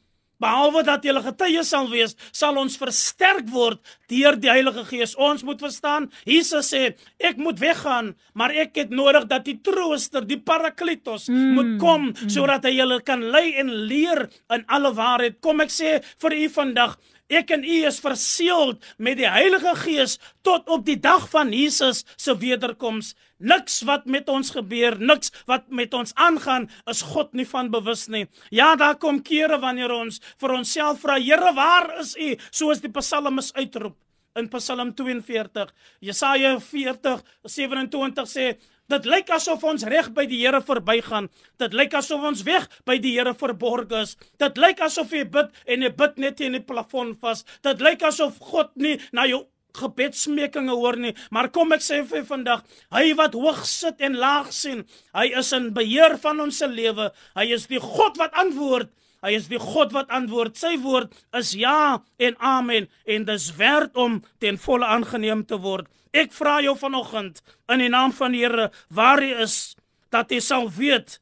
Behalwe dat jy 'n getuie sal wees, sal ons versterk word deur die Heilige Gees. Ons moet verstaan, Jesus sê, ek moet weggaan, maar ek het nodig dat die Trooster, die Parakletos mm. moet kom mm. sodat hy julle kan lei en leer in alle waarheid. Kom ek sê vir u vandag, Ek en u is verseël met die Heilige Gees tot op die dag van Jesus se wederkoms. Niks wat met ons gebeur, niks wat met ons aangaan, is God nie van bewus nie. Ja, daar kom kere wanneer ons vir onsself vra, Here, waar is u? Soos die Psalmis uitroep in Psalm 42. Jesaja 40 27 sê Dit lyk asof ons reg by die Here verbygaan. Dit lyk asof ons weg by die Here verborg is. Dit lyk asof jy bid en jy bid net teen die plafon vas. Dit lyk asof God nie na jou gebedsmekinge hoor nie. Maar kom ek sê vir vandag, hy wat hoog sit en laag sien, hy is in beheer van ons se lewe. Hy is die God wat antwoord. Hy is die God wat antwoord. Sy woord is ja en amen en dis werd om ten volle aangeneem te word. Ek vra jou vanoggend in die naam van die Here waar jy is dat jy sal weet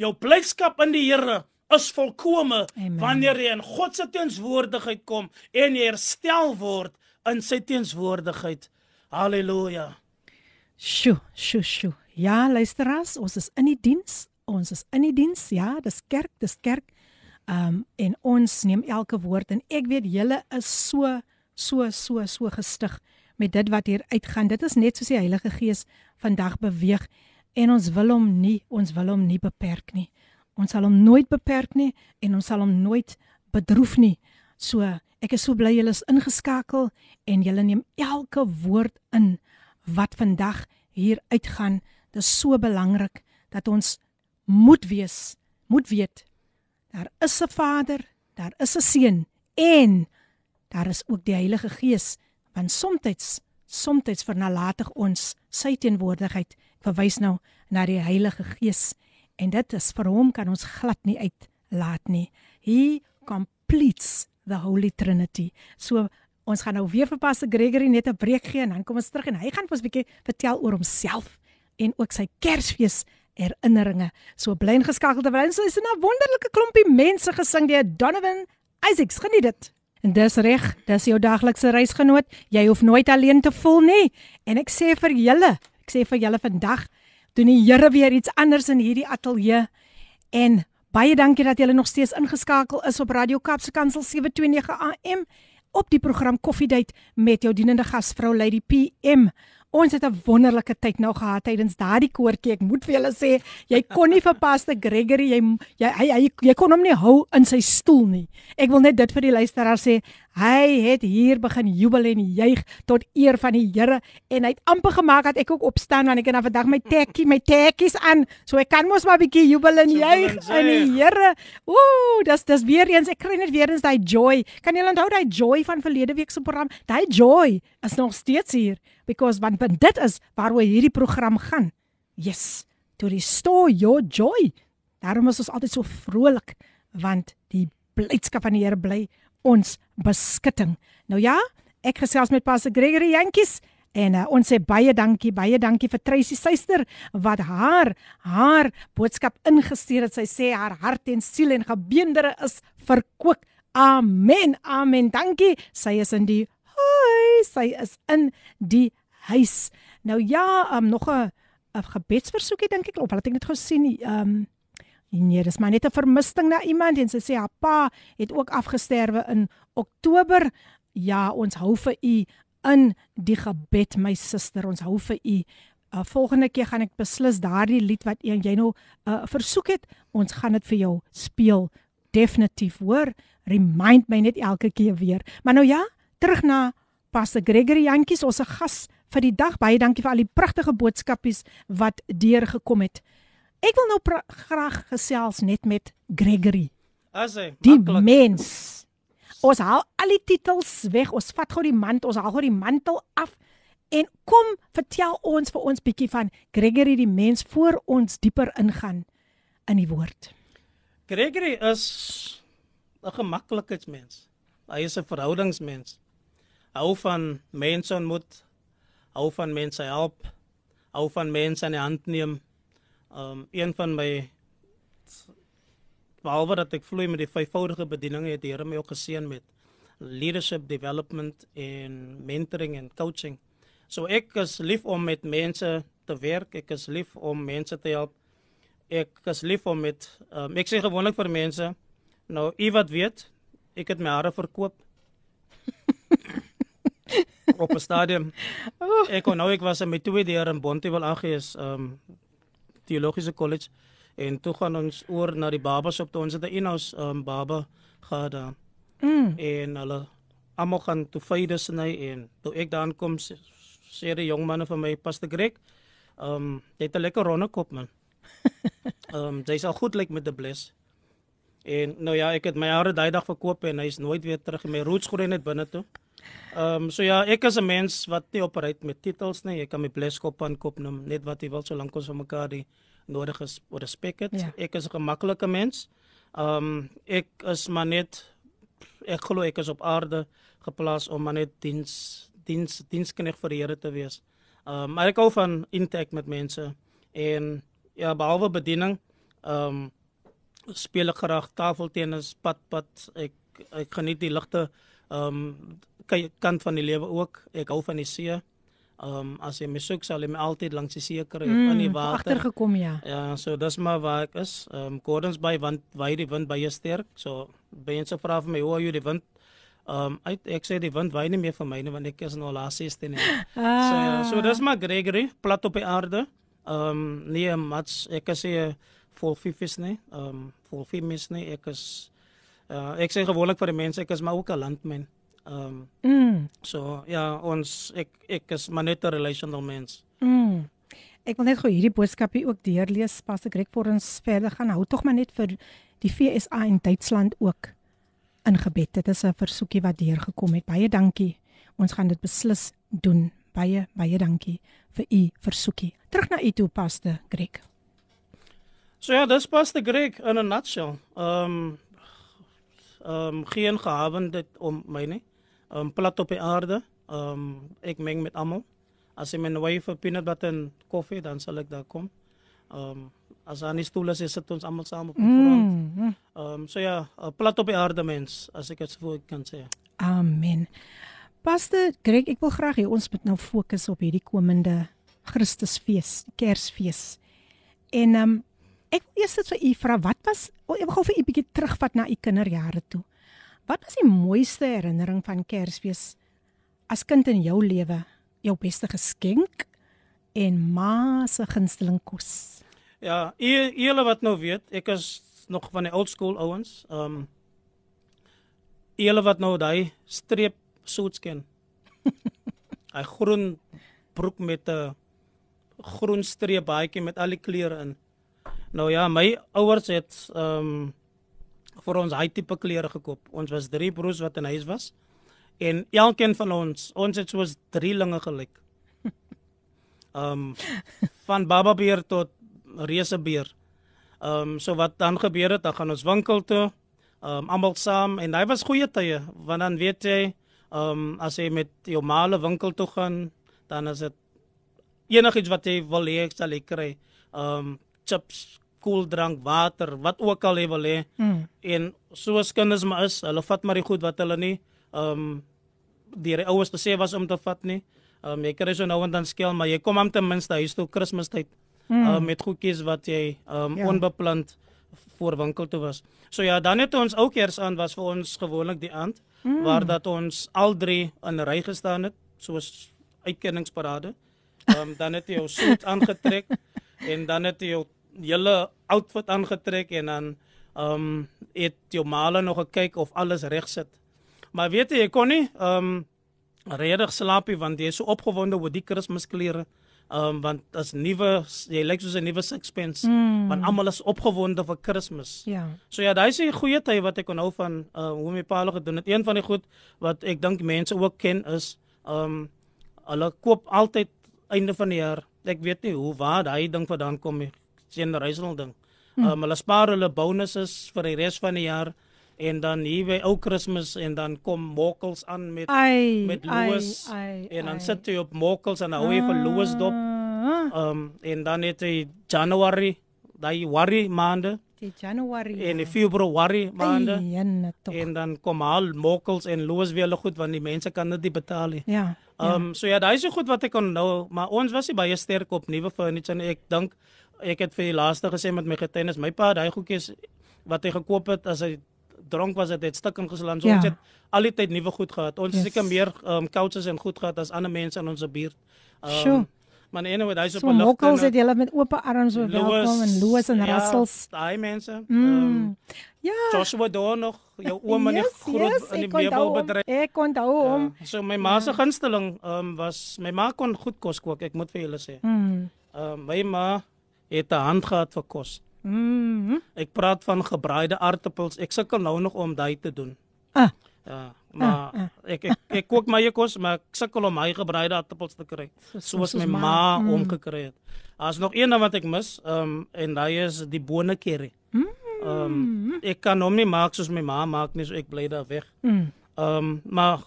jou blydskap in die Here is volkome wanneer jy in God se teenswoordigheid kom en jy herstel word in sy teenswoordigheid. Halleluja. Sjoe, sjoe, sjoe. Ja, luisteras, ons is in die diens ons is in die diens, ja, dis kerk, dis kerk. Um en ons neem elke woord en ek weet julle is so so so so gestig met dit wat hier uitgaan. Dit is net soos die Heilige Gees vandag beweeg en ons wil hom nie, ons wil hom nie beperk nie. Ons sal hom nooit beperk nie en ons sal hom nooit bedroef nie. So, ek is so bly julle is ingeskakel en julle neem elke woord in wat vandag hier uitgaan. Dit is so belangrik dat ons moet wees, moet weet daar is 'n Vader, daar is 'n Seun en daar is ook die Heilige Gees want soms soms vernalatig ons sy teenwoordigheid verwys nou na die Heilige Gees en dit is vir hom kan ons glad nie uitlaat nie he completes the holy trinity so ons gaan nou weer vir Pastor Gregory net 'n breek gee en dan kom ons terug en hy gaan vir ons 'n bietjie vertel oor homself en ook sy Kersfees herinneringe. So bly ingeskakel terwyl ons is 'n wonderlike klompie mense gesing deur Donovan Isaacs. Geniet dit. En dis reg, dis jou daglikse reisgenoot. Jy hoef nooit alleen te voel nie. En ek sê vir julle, ek sê vir julle vandag, doen die Here weer iets anders in hierdie ateljee en Baie dankie dat julle nog steeds ingeskakel is op Radio Kapse Kansel 729 AM op die program Koffiedייט met jou dienende gasvrou Lady PM. Ons het 'n wonderlike tyd nou gehad tydens daardie koortjie. Ek moet vir julle sê, jy kon nie vir Pastor Gregory jy jy hy, hy jy kon hom nie hou in sy stoel nie. Ek wil net dit vir die luisteraar sê. Hy het hier begin jubel en juig tot eer van die Here en hy het amper gemaak dat ek ook opstaan want ek het nou vandag my tekkie, my tekkies aan. So ek kan mos maar 'n bietjie jubel en juig in die Here. Ooh, dis dis weer eens ek kry net weer eens daai joy. Kan julle onthou daai joy van verlede week se program? Daai joy is nog steeds hier because want, want dit is waaroor hierdie program gaan. Yes, to restore your joy. Daarom is ons altyd so vrolik want die blydskap van die Here bly ons beskutting. Nou ja, ek gesels met Pastor Gregory Jantjies en uh, ons sê baie dankie, baie dankie vir Tracy Suster wat haar haar boodskap ingestuur het. Sy sê haar hart en siel en gebeendere is verkoop. Amen. Amen. Dankie. Sy is in die huis. Sy is in die huis. Nou ja, um, nog 'n 'n gebedsversoekie dink ek, of wat ek net gesien, ehm um, nee, dis maar net 'n vermissing na iemand en sy sê haar pa het ook afgesterwe in Oktober. Ja, ons hou vir u in die gebed my suster, ons hou vir u. Uh, volgende keer gaan ek beslis daardie lied wat jy nou uh, versoek het, ons gaan dit vir jou speel. Definitief, hoor. Remind my net elke keer weer. Maar nou ja, terug na Pastor Gregory Jantjies, ons gas vir die dag. Baie dankie vir al die pragtige boodskapies wat deurgekom het. Ek wil nou graag gesels net met Gregory. As hy die makkelijk. mens. Ons haal al die titels weg. Ons vat gou die mantel, ons haal gou die mantel af. En kom, vertel ons vir ons bietjie van Gregory die mens voor ons dieper ingaan in die woord. Gregory is 'n gemaklikheidsmens. Hy is 'n verhoudingsmens hou van mense ontmoet, hou van mense help, hou van mense aan die hand neem. Um een van my behalwe dat ek vloei met die vyfvoudige bediening het die Here my ook geseën met leadership development en mentoring en coaching. So ek is lief om met mense te werk, ek is lief om mense te help. Ek is lief om met um, ek sê gewoonlik vir mense nou u wat weet, ek het my hare verkoop op 'n stadium. Ek kon nou ek was in my tweede jaar in Bontewil aangees, ehm um, teologiese college en toe gaan ons oor na die babas op toe ons het 'n in-house um, baba gehad daar. Mm. En hulle almal gaan toe vydes sny en toe ek daar aankom sê die jong manne van my pastor Greg, ehm um, jy het 'n lekker ronde kop man. Ehm um, jy sal goed lyk met die bles. En nou ja, ek het my hare daai dag verkoop en hy's nooit weer terug in my roots groei net binne toe. Ehm um, so ja, ek is 'n mens wat nie opereer met titels nie. Ek kan my bleskop aan kop noem net wat jy wil solank ons vir mekaar die nodige respek het. Ja. Ek is 'n gemaklike mens. Ehm um, ek is maar net ek glo ek is op aarde geplaas om maar net diens diens dienskneg vir die Here te wees. Ehm um, maar ek hou van intek met mense en ja, behalwe bediening, ehm um, speel ek graag tafeltennis, padpad. Ek ek geniet die ligte ehm um, kant van die lewe ook. Ek hou van die see. Ehm um, as jy my soek sal jy my altyd langs die see kry mm, in die water. Agtergekom ja. Ja, so dis maar waar ek is. Ehm um, Gordons Bay want waar die wind baie sterk. So mense vra vir my hoe jy die wind Ehm um, ek ek sê die wind waai nie meer vir my nie want ek is nou laas 16 nie. Ah. So ja, so dis maar Gregory plat op die aarde. Ehm um, nee, mats ek sê vol fifis nie. Ehm um, vol fimis nie. Ek is uh, ek sê gewoonlik vir die mense ek is maar ook 'n landman. Ehm um, mm. so ja, ons ek ek is maar net 'n relational mens. Mm. Ek wil net gou hierdie boodskapie ook deurlees pas ek reg vir ons verder gaan hou tog maar net vir die FSA in Duitsland ook in gebed. Dit is 'n versoekie wat deurgekom het. Baie dankie. Ons gaan dit beslis doen. Baie baie dankie vir u versoekie. Terug na u toe paste Greg. So ja, dis paste Greg in 'n nutshell. Ehm um, ehm um, geen gehaven dit om my nie um, plat op die aarde. Um ek meng met almal. As ek my wife peanut butter en koffie dan sal ek daar kom. Um as aan die stoel is, sit ons almal saam op die grond. Mm. Um so ja, plat op die aarde mens as ek dit sou kan sê. Amen. Pastor Greg, ek wil graag hê ons moet nou fokus op hierdie komende Christusfees, Kersfees. En um ek wil eers dit vir u vra, wat was ek wil gou vir u bietjie terugvat na u kinderjare toe. Wat was die mooiste herinnering van Kersfees as kind in jou lewe? Jou beste geskenk en ma se gunsteling kos? Ja, julle wat nou weet, ek is nog van die old school ouens. Ehm um, julle wat nou daai streep suits ken. Hy groen broek met 'n groen streep baadjie met al die kleure in. Nou ja, my ouers het ehm um, vir ons hy tipe klere gekoop. Ons was drie broers wat in huis was. En elkeen van ons, ons het soos drie linge gelyk. Ehm um, van baba beer tot reuse beer. Ehm um, so wat dan gebeur het, dan gaan ons winkel toe, ehm um, almal saam en hy was goeie tye, want dan weet jy, ehm um, as jy met jou maale winkel toe gaan, dan is dit enigiets wat jy wil hê, sal jy kry. Ehm um, chips, koeldrank, water, wat ook al jy wil hê. Mm. En soos kinders maar is, hulle vat maar die goed wat hulle nie ehm um, die ouers gesê was om te vat nie. Ehm um, jy kry so nou en dan skel, maar jy kom hom ten minste huis toe Kersfeestyd. Mm. Uh, met goedjies wat jy ehm um, ja. onbeplant voor winkel toe was. So ja, dan het ons ook eers aan was vir ons gewoonlik die aand mm. waar dat ons al drie in 'n ry gestaan het soos uitkenningsparade. Ehm um, dan het jy jou suit aangetrek en dan het jy jou hele outfit aangetrek en dan ehm um, het jou maale nog gekyk of alles reg sit. Maar weet jy, ek kon nie ehm um, redig slaapie want jy is so opgewonde oor die Kersklere. Ehm um, want as nuwe jy lyk soos 'n nuwe sixpence mm. want almal is opgewonde vir Kersfees. Ja. So ja, daai is 'n goeie tyd wat ek kon hou van uh, hoe my pa hulle gedoen het. Een van die goed wat ek dink mense ook ken is ehm um, hulle koop altyd einde van die jaar. Ek weet nie hoe waar daai ding vandaan kom nie generational ding. Hmm. Um, hulle spaar hulle bonuses vir die res van die jaar en dan hier by ou Kersfees en dan kom mokkels aan met ai, met Louis ai, ai, en dan ai. sit jy op mokkels en hou jy vir Louis dop. Ah. Um en dan het jy January, daai worry maande. Die January. En die February maande. En dan kom al mokkels en Louis weer hulle goed want die mense kan dit betaal nie. Ja. Um ja. so ja, daai is so goed wat ek kon nou, maar ons was nie baie sterk op nuwe furniture en ek dink ek het vir die laaste gesê met my getuienis, my pa daai goedjies wat hy gekoop het as hy dronk was het, het stuk ingeslaan. So ja. ons het al die tyd nuwe goed gehad. Ons yes. het seker meer um, couches en goed gehad as ander mense in ons buurt. Um, sure. Maar anyway, daai is op 'n lig. Mokkels het julle met oop arms so welkom en loos en ja, rassels. Daai mense. Mm. Um, ja. Joshua daar nog jou oom in yes, die groot yes, in die meubelbedryf. Ek onthou hom. Ja, so my ma se ja. gunsteling um, was my ma kon goed kos kook, ek moet vir julle sê. Mm. Um, my ma het 'n hand gehad vir kos. Mm -hmm. Ek praat van gebraaide aartappels. Ek sukkel nou nog om daai te doen. Ah. Ja, maar ah, ah. Ek, ek ek kook my kos, maar ek sukkel om my gebraaide aartappels te kry. Soos my ma mm. omgekry het. Daar's nog een ding wat ek mis, ehm um, en daai is die bone curry. Mm. Ehm um, ek kan hom nie maak soos my ma maak nie, so ek bly daar weg. Mm. Ehm um, maar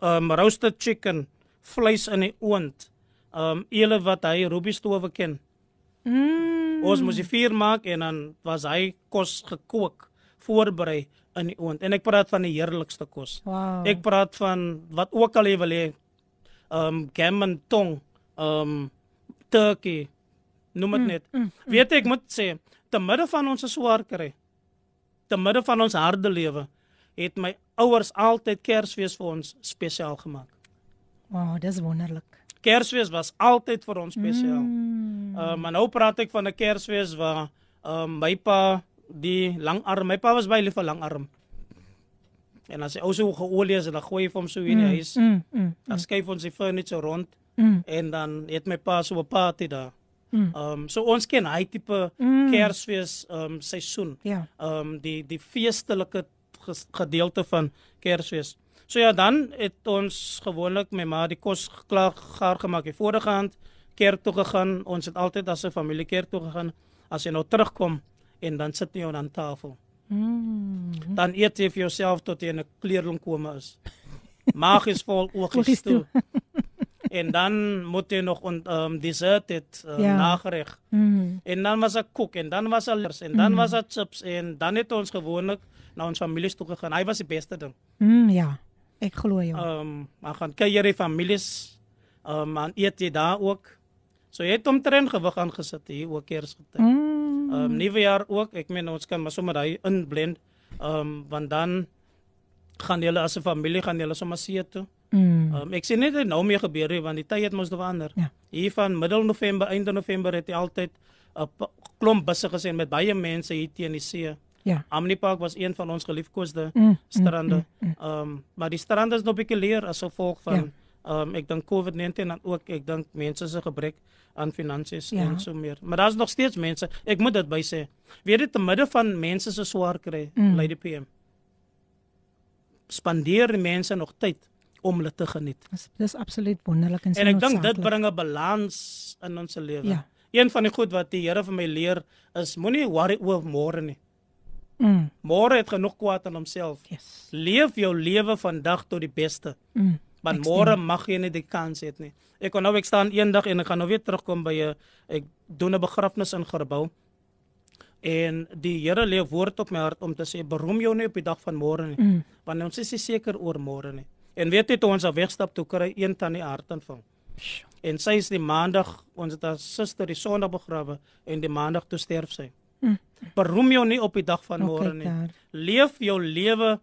ehm um, roasted chicken, vleis in die oond. Ehm um, eele wat hy Ruby stowe ken. Mm. Ons moes die vuur maak en dan was hy kos gekook, voorberei in die oond. En ek praat van die heerlikste kos. Wow. Ek praat van wat ook al jy wil hê. Um gammon tong, um turkey, noem dit mm, net. Mm, mm, Weet ek moet sê, te midde van ons swaar kry, te midde van ons harde lewe, het my ouers altyd Kersfees vir ons spesiaal gemaak. Wow, dis wonderlik. Kersfees was altyd vir ons spesiaal. Mm. Uh, maar nou praat ek van 'n Kersfees waar uh, my pa die langarm, my pa was baie lief vir langarm. En as hy ou so geolie is, dan gooi hy hom so in die mm, huis. Mm, mm, dan skuif ons die furniture rond mm. en dan het my pa so 'n party daar. Mm. Um so ons ken hy tipe mm. Kersfees um seisoen. Ja. Um die die feestelike gedeelte van Kersfees. So ja, dan het ons gewoonlik met ma die kos klaar gaar gemaak. Die vorige hand kerk toe gegaan. Ons het altyd as 'n familie kerk toe gegaan. As jy nou terugkom en dan sit jy aan tafel. Mm. Dan eet jy vir jouself tot jy 'n kleerling kome is. Maag is vol oogies toe. en dan moet jy nog 'n um, dessert het uh, ja. nagereg. Mm. En dan was ek kook en dan was alles en dan mm. was dit chips en dan het ons gewoonlik na ons familie toe gegaan. Hy was die beste ding. Mm, ja. Ek glo jou. Ehm, um, maar gaan kuier die families. Ehm, um, aan eet jy daar ook. So jy het omtrent gewig aangesit hier ook eers getyd. Mm. Ehm um, nuwe jaar ook. Ek meen ons kan maar sommer daai inblend. Ehm um, want dan gaan julle as 'n familie gaan julle sommer see toe. Mm. Um, ek sien net nou mee gebeur hier want die tyd het mos verander. Ja. Hier van middel November, einde November het jy altyd 'n klomp busse gesien met baie mense hier teen die see. Ja. Amni Park was een van ons geliefkoeste mm, mm strande. Ehm mm, mm, mm. um, maar die strande is nog bietjie leer as gevolg van ehm ja. um, ek dink COVID-19 en ook ek dink mense se gebrek aan finansies ja. en so meer. Maar daar's nog steeds mense. Ek moet dit by sê. Weet jy te midde van mense se swaar kry, mm. Lady PM. Spandeer mense nog tyd om hulle te geniet. Dis dis absoluut wonderlik en En ek dink dit bring 'n balans in ons lewe. Ja. Een van die goed wat die Here vir my leer is moenie worry oor môre nie. Mm. Môre het genoeg kwaad aan homself. Yes. Leef jou lewe vandag tot die beste. Mm. Want môre mag jy nie die kans hê nie. Ek kon nou ek staan eendag en ek gaan nou weer terugkom by 'n ek doen 'n begrafnis in Gerbou. En die Here lê woord op my hart om te sê beroem jou nie op die dag van môre nie. Mm. Want ons is nie seker oor môre nie. En weet jy toe ons al wegstap toe kry een tannie hartaanval. En sy is die maandag ons het haar suster die sonderdag begrawe en die maandag toe sterf sy. Mm. Beroem jou nie op die dag van môre nie. Daar. Leef jou lewe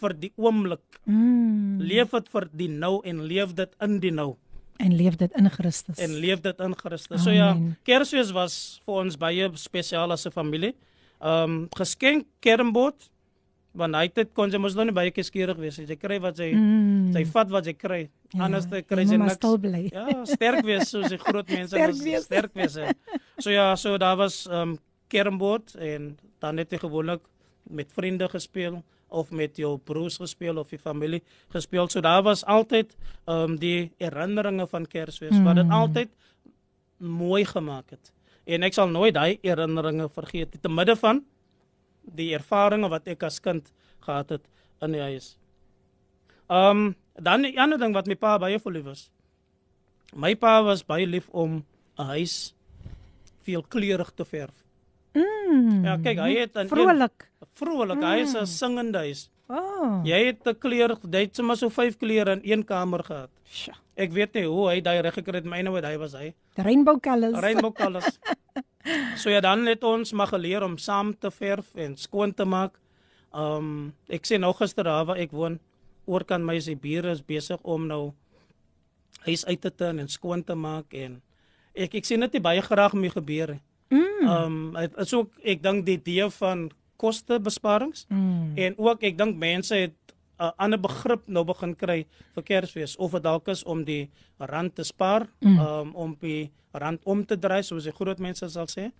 vir die oomblik. Mm. Leef dit vir die nou en leef dit in die nou en leef dit in Christus. En leef dit in Christus. Amen. So ja, Kersfees was vir ons baie spesiaal as 'n familie. Ehm um, geskenk kermbord want hy het kon sy mos nou nie baie kieskeurig wees sy kry wat sy mm. sy vat wat sy kry ja, anders te kry sy niks ja sterk wees soos die groot mense sterk wees, sterk wees so ja so daar was um kermbord en dan het hy gewoonlik met vriende gespeel of met jou broers gespeel of die familie gespeel so daar was altyd um die herinneringe van Kersfees mm. wat dit altyd mooi gemaak het en ek sal nooit daai herinneringe vergeet te midde van die ervarings wat ek as kind gehad het in die huis. Um dan 'n ander ding wat my pa baie verlief was. My pa was baie lief om 'n huis veel kleurig te verf. Mm. Ja, kyk, hy het 'n vrolik. Vrolik, mm. hy is 'n singende huis. Oh. Jy het 'n kleur, jy het sommer so vyf kleure in een kamer gehad. Sjoe. Ek weet nie hoe hy daai reg gekry het, myne wat hy was hy. Rainbow colors. Rainbow colors. So ja, dan het ons maar geleer om saam te verf en skoon te maak. Um ek sien nog gister daar waar ek woon, oor kan my se bure is besig om nou huis uit te teen en skoon te maak en ek ek sien dit baie graag mee gebeur. Mm. Um dit is ook ek dink die idee van kostebesparings mm. en ook ek dink mense het 'n uh, ander begrip nou begin kry vir Kersfees of dit dalk is om die rand te spaar, mm. um, om die rand om te draai soos die groot mense sal sê.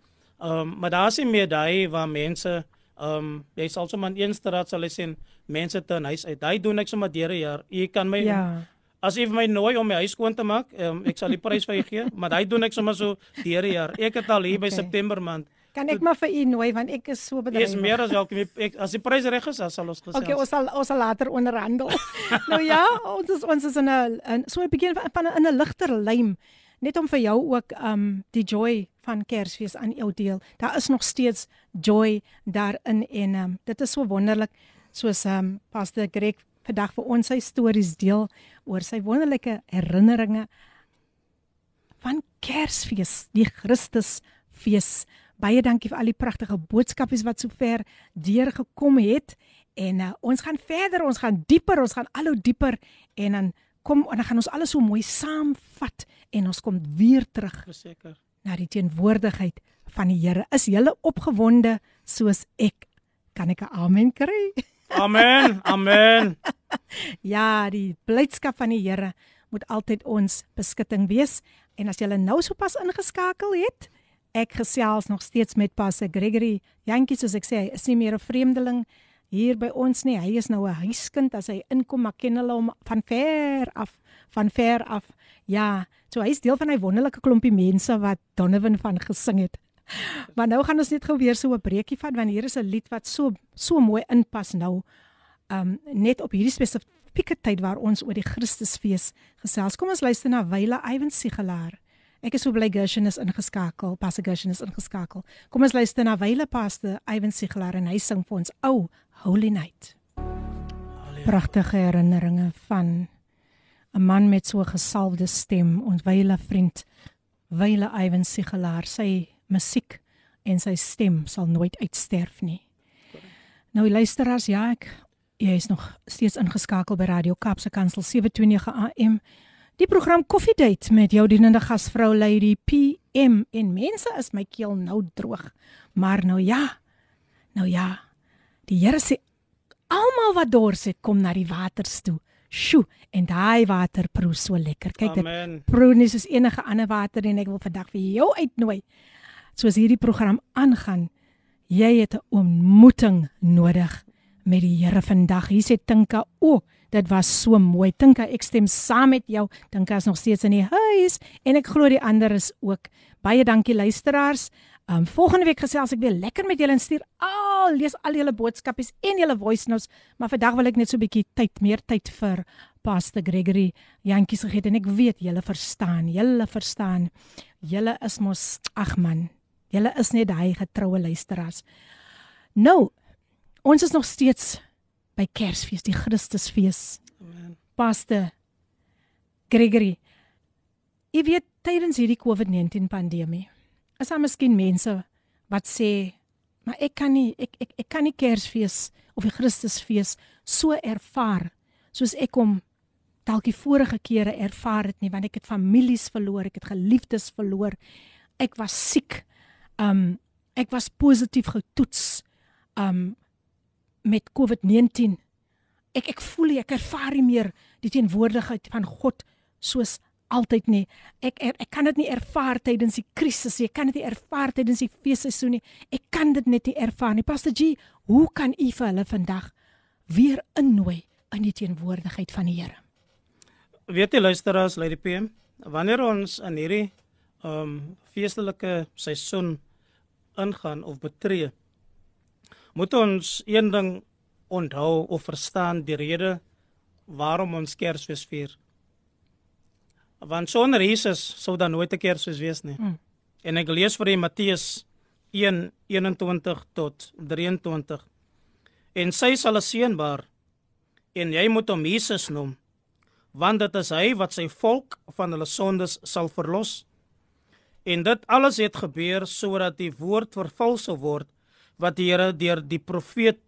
Ehm um, maar daar is nie meer daai waar mense ehm um, jy sal sommer in een straat sal sien mense te 'n huis uit. Daai doen ek sommer deur 'n jaar. Jy kan my ja. As jy my nooi om my huis skoon te maak, um, ek sal die prys vir jou gee, maar daai doen ek sommer so deur 'n jaar. Ek het al hier okay. by September maand Kan ek maar vir u nooi want ek is so bedrywig. Dis meer as welkom. Ek as die pryse reg is, sal ons gesels. Okay, ons sal ons sal later onderhandel. nou ja, ons is ons is in 'n so 'n begin van in 'n ligter lyn net om vir jou ook um die joy van Kersfees aan jou deel. Daar is nog steeds joy daarin en um dit is so wonderlik soos um Pastor Greg vandag vir ons sy stories deel oor sy wonderlike herinneringe van Kersfees, die Christusfees baie dankie vir al die pragtige boodskapies wat sover deurgekom het. En uh, ons gaan verder, ons gaan dieper, ons gaan al hoe dieper en dan kom en dan gaan ons alles so mooi saamvat en ons kom weer terug. Verseker. Na die teenwoordigheid van die Here. Is jy opgewonde soos ek? Kan ek 'n amen kry? Amen. Amen. ja, die blydskap van die Here moet altyd ons beskutting wees. En as jy nou sopas ingeskakel het, Ek gesels nog steeds met Pastor Gregory. Jantjie soos ek sê, hy is nie meer 'n vreemdeling hier by ons nie. Hy is nou 'n huiskind as hy inkom, maar ken hulle hom van ver af, van ver af. Ja, so hy is deel van hy wonderlike klompie mense wat Donovan van gesing het. Maar nou gaan ons net gou weer so 'n breekie vat want hier is 'n lied wat so so mooi inpas nou. Um net op hierdie spesifieke tyd waar ons oor die Christusfees gesels. Kom ons luister na Wyle Iwan Sigelaar. Ek is so bly Gershon is ingeskakel, Pastor Gershon is ingeskakel. Kom ons luister na Wyle Pastor Ivan Sigelaar en hy sing vir ons Ou oh, Holy Night. Pragtige herinneringe van 'n man met so gesalfde stem, ons wyle vriend Wyle Ivan Sigelaar. Sy musiek en sy stem sal nooit uitsterf nie. Nou luisteraars, ja, ek jy is nog steeds ingeskakel by Radio Kapse Kansel 729 AM. Die program Coffee Date met jou dienende gasvrou Lady PM en mense is my keel nou droog. Maar nou ja. Nou ja. Die Here sê almal wat dors het, kom na die waters toe. Sjoe, en daai water proe so lekker. Kyk dit. Proe nie soos enige ander water en ek wil vandag vir jou uitnooi. Soos hierdie program aangaan, jy het 'n ontmoeting nodig met die Here vandag. Hier sê Tinka, o, oh, dit was so mooi. Tinka, ek stem saam met jou. Tinka is nog steeds in die huis en ek glo die ander is ook. Baie dankie luisteraars. Um volgende week gesels ek weer lekker met julle en stuur al lees al julle boodskapies en julle voice notes, maar vandag wil ek net so 'n bietjie tyd, meer tyd vir Pastor Gregory Jantjies gegee en ek weet julle verstaan, julle verstaan. Julle is mos ag man. Julle is net daai getroue luisteraars. Nou, ons is nog steeds by Kersfees, die Christusfees. Amen. Pastor Gregory. Jy weet tydens hierdie COVID-19 pandemie is daar miskien mense wat sê maar ek kan nie ek ek ek kan nie Kersfees of die Christusfees so ervaar soos ek hom dalk die vorige kere ervaar het nie want ek het families verloor, ek het geliefdes verloor. Ek was siek. Um ek was positief getoets um met COVID-19. Ek ek voel ek ervaar nie meer die teenwoordigheid van God soos altyd nie. Ek er, ek kan dit nie ervaar tydens die krisis nie. Ek kan dit nie ervaar tydens die feesseisoen nie. Ek kan dit net nie ervaar nie. Pastor G, hoe kan u vir hulle vandag weer innooi in die teenwoordigheid van die Here? Weet jy luisteraars, Lady PM, wanneer ons in hierdie um feestelike seisoen ingaan of betree, moet ons een ding onthou of verstaan die rede waarom ons Kersfees vier want sonder Jesus sou daar nooit 'n keer soos wees nie. Mm. En ek lees vir Matteus 1:21 tot 23. En sy sal 'n seënbaar en jy moet hom Jesus noem, want dit is hy wat sy volk van hulle sondes sal verlos. En dit alles het gebeur sodat die woord vervul sou word wat die Here deur die profeet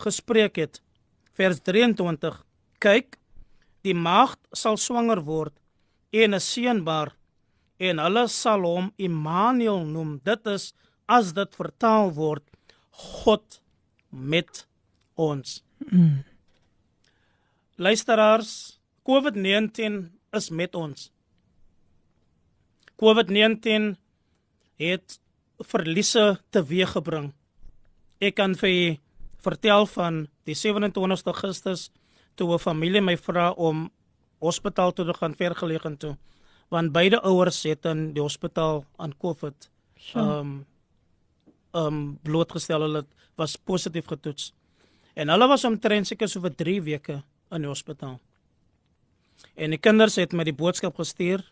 gespreek het. Vers 23: Kyk, die maagd sal swanger word en 'n seënbaar en hulle sal hom Immanuel noem. Dit is as dit vertaal word God met ons. Mm. Luisteraars, COVID-19 is met ons. COVID-19 het verliese teweeggebring. Ek kan vir u vertel van die 27 Augustus toe 'n familie my vra om hospitaal toe te gaan vergeleë toe want beide ouers het in die hospitaal aan COVID ehm um, ehm um, blootgestel. Hulle was positief getoets. En hulle was omtrent seker so vir 3 weke in die hospitaal. En die kinders het my die boodskap gestuur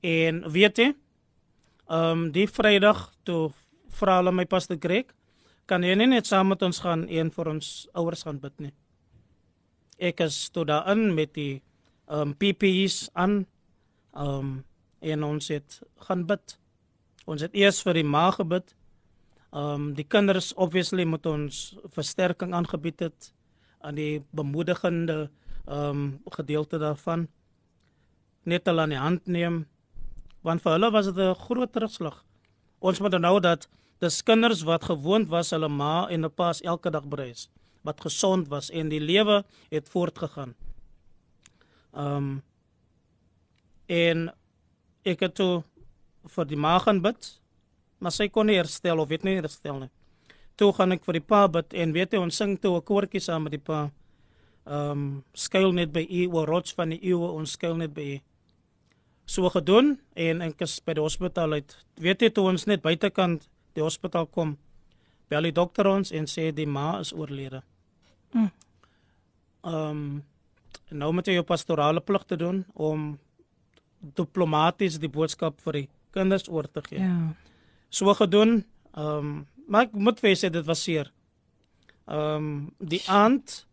en weet jy ehm um, die Vrydag toe vra hulle my pastor Greg kan jy net saam met ons gaan een vir ons ouers gaan bid nie ek is toe daarin met die um PPE's aan um en ons het gaan bid. Ons het eers vir die ma gebid. Um die kinders obviously moet ons versterking aangebied het aan die bemoedigende um gedeelte daarvan net hulle aan die hand neem want vir hulle was dit 'n groot terugslag. Ons moet nou dat dis kinders wat gewoond was hulle ma en 'n paas elke dag breis wat gesond was en die lewe het voortgegaan. Ehm um, en ek het toe vir die ma gaan bid, maar sy kon nie herstel of weet nie herstel nie. Toe gaan ek vir die pa bid en weet jy ons sing toe 'n koortjie saam met die pa. Ehm um, skuil net by u oor rots van die eeue ons skuil net by u. So gedoen en ek is by die hospitaal uit. Weet jy toe ons net buitekant die hospitaal kom, bel die dokter ons en sê die ma is oorlede. Mm. Ehm mm. um, nou moet jy jou pastorale plig te doen om diplomaties die boodskap vir die kinders oor te gee. Ja. So gedoen. Ehm um, maar ek moet vir sê dit was seer. Ehm um, die aand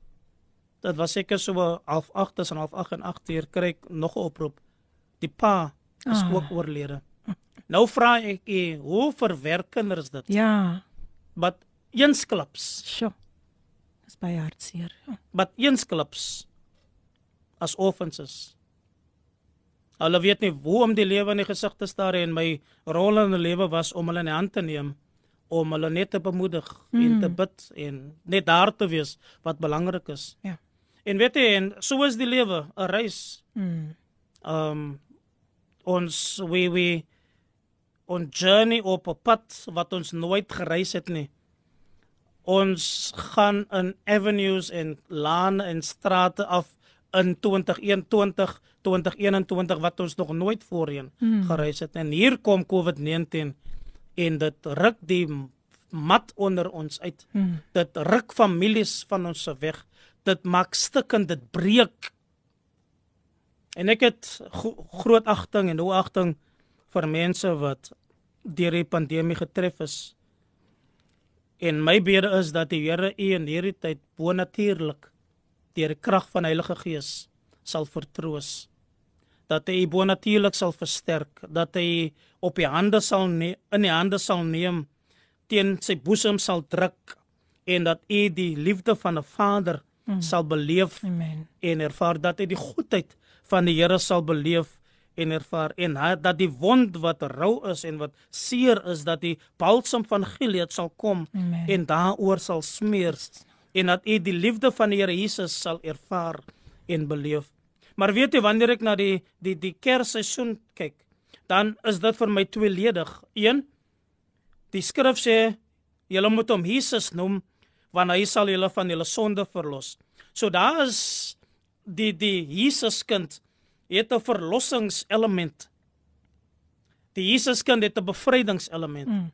dit was seker so half 8 en half 8 en 8 uur kry ek nog 'n oproep. Die pa is ah. ook oorlede. Nou vra ek u, hoe verwerk kinders dit? Ja. Wat eensklaps. Sjoe. Dis baie hartseer. Wat eensklaps as is. Hulle weet nie hoe om die lewe in die gesig te staar en my rol in die lewe was om hulle in die hand te neem om hulle net te bemoedig mm. en te bid en net daar te wees wat belangrik is. Ja. En weet jy en so is die lewe, 'n reis. Mm. Um ons we we on journey op 'n pad wat ons nooit gereis het nie. Ons gaan in avenues en lane en strate af in 2021 2021 wat ons nog nooit voorheen mm. gereis het en hier kom COVID-19 en dit ruk die mat onder ons uit. Mm. Dit ruk families van ons weg. Dit maak stukkend, dit breek. En ek het groot agting en hoogagting vir mense wat deur die pandemie getref is. En my bede is dat die Here u in hierdie tyd bonatuurlik deur die krag van Heilige Gees sal vertroos. Dat hy bonatuurlik sal versterk, dat hy op die hande sal in die hande sal neem teen sy boesem sal druk en dat u die liefde van 'n Vader mm. sal beleef Amen. en ervaar dat hy die goedheid van die Here sal beleef en ervaar en dat die wond wat rou is en wat seer is dat die balsam van Gilead sal kom Amen. en daaroor sal smeer en dat u die liefde van die Here Jesus sal ervaar en beleef. Maar weet jy wanneer ek na die die die Kersseisoen kyk, dan is dit vir my tweeledig. Een, die skrif sê julle moet hom Jesus noem want hy sal julle van julle sonde verlos. So daar is die die Jesuskind het 'n verlossingselement. Die Jesuskind het 'n bevrydingselement. Mm.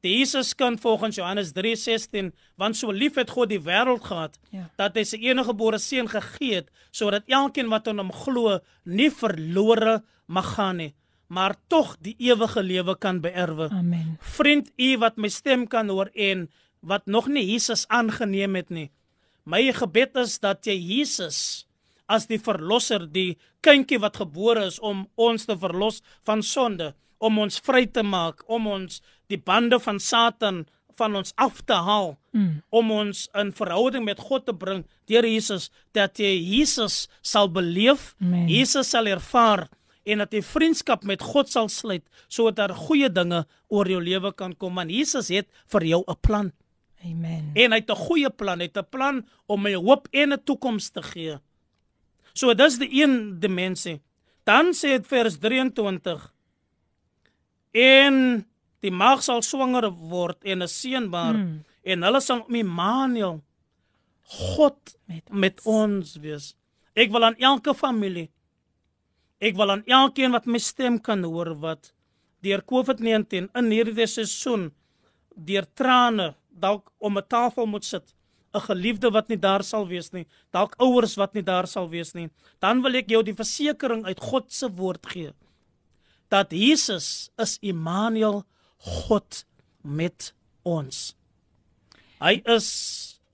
Die Jesus kan volgens Johannes 3:16 want so lief het God die wêreld gehad ja. dat hy sy enige gebore seun gegee het sodat elkeen wat aan hom glo nie verlore mag gaan nie maar tog die ewige lewe kan beerwe. Amen. Vriend, u wat my stem kan hoor en wat nog nie Jesus aangeneem het nie. My gebed is dat jy Jesus as die verlosser, die kindjie wat gebore is om ons te verlos van sonde, om ons vry te maak, om ons die bande van Satan van ons af te haal mm. om ons in verhouding met God te bring deur Jesus dat jy Jesus sal beleef, Amen. Jesus sal ervaar en dat jy vriendskap met God sal sluit sodat daar goeie dinge oor jou lewe kan kom want Jesus het vir jou 'n plan. Amen. En hy het 'n goeie plan, hy het 'n plan om my hoop en 'n toekoms te gee. So dis die een dimensie. Dan sê dit vers 23 en die mag sal swanger word en 'n seun baar hmm. en hulle sal Immanuel God met ons. met ons wees. Ek wil aan elke familie ek wil aan elkeen wat my stem kan hoor wat deur COVID-19 in hierdie seisoen deur trane dalk om 'n tafel moet sit 'n geliefde wat nie daar sal wees nie, dalk ouers wat nie daar sal wees nie, dan wil ek jou die versekering uit God se woord gee dat Jesus is Immanuel God met ons. Hy is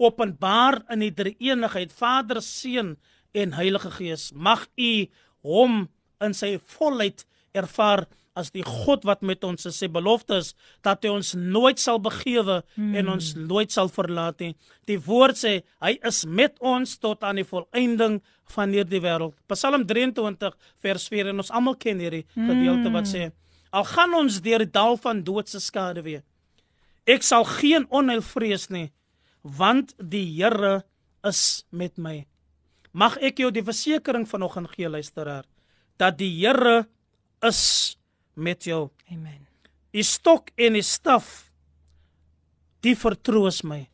openbaar in die drie-eenigheid Vader, Seun en Heilige Gees. Mag u hom in sy volheid ervaar as die God wat met ons is. Sy belofte is dat hy ons nooit sal begewe hmm. en ons nooit sal verlaat nie. Die woord sê hy is met ons tot aan die volëinding van hierdie wêreld. Psalm 23 vers 4 en ons almal ken hierdie gedeelte wat sê Al gaan ons deur die dal van doodse skade weer. Ek sal geen onheil vrees nie, want die Here is met my. Mag ek jou die versekering vanoggend gee luisteraar dat die Here is met jou. Amen. Die stok en die staf die vertroos my.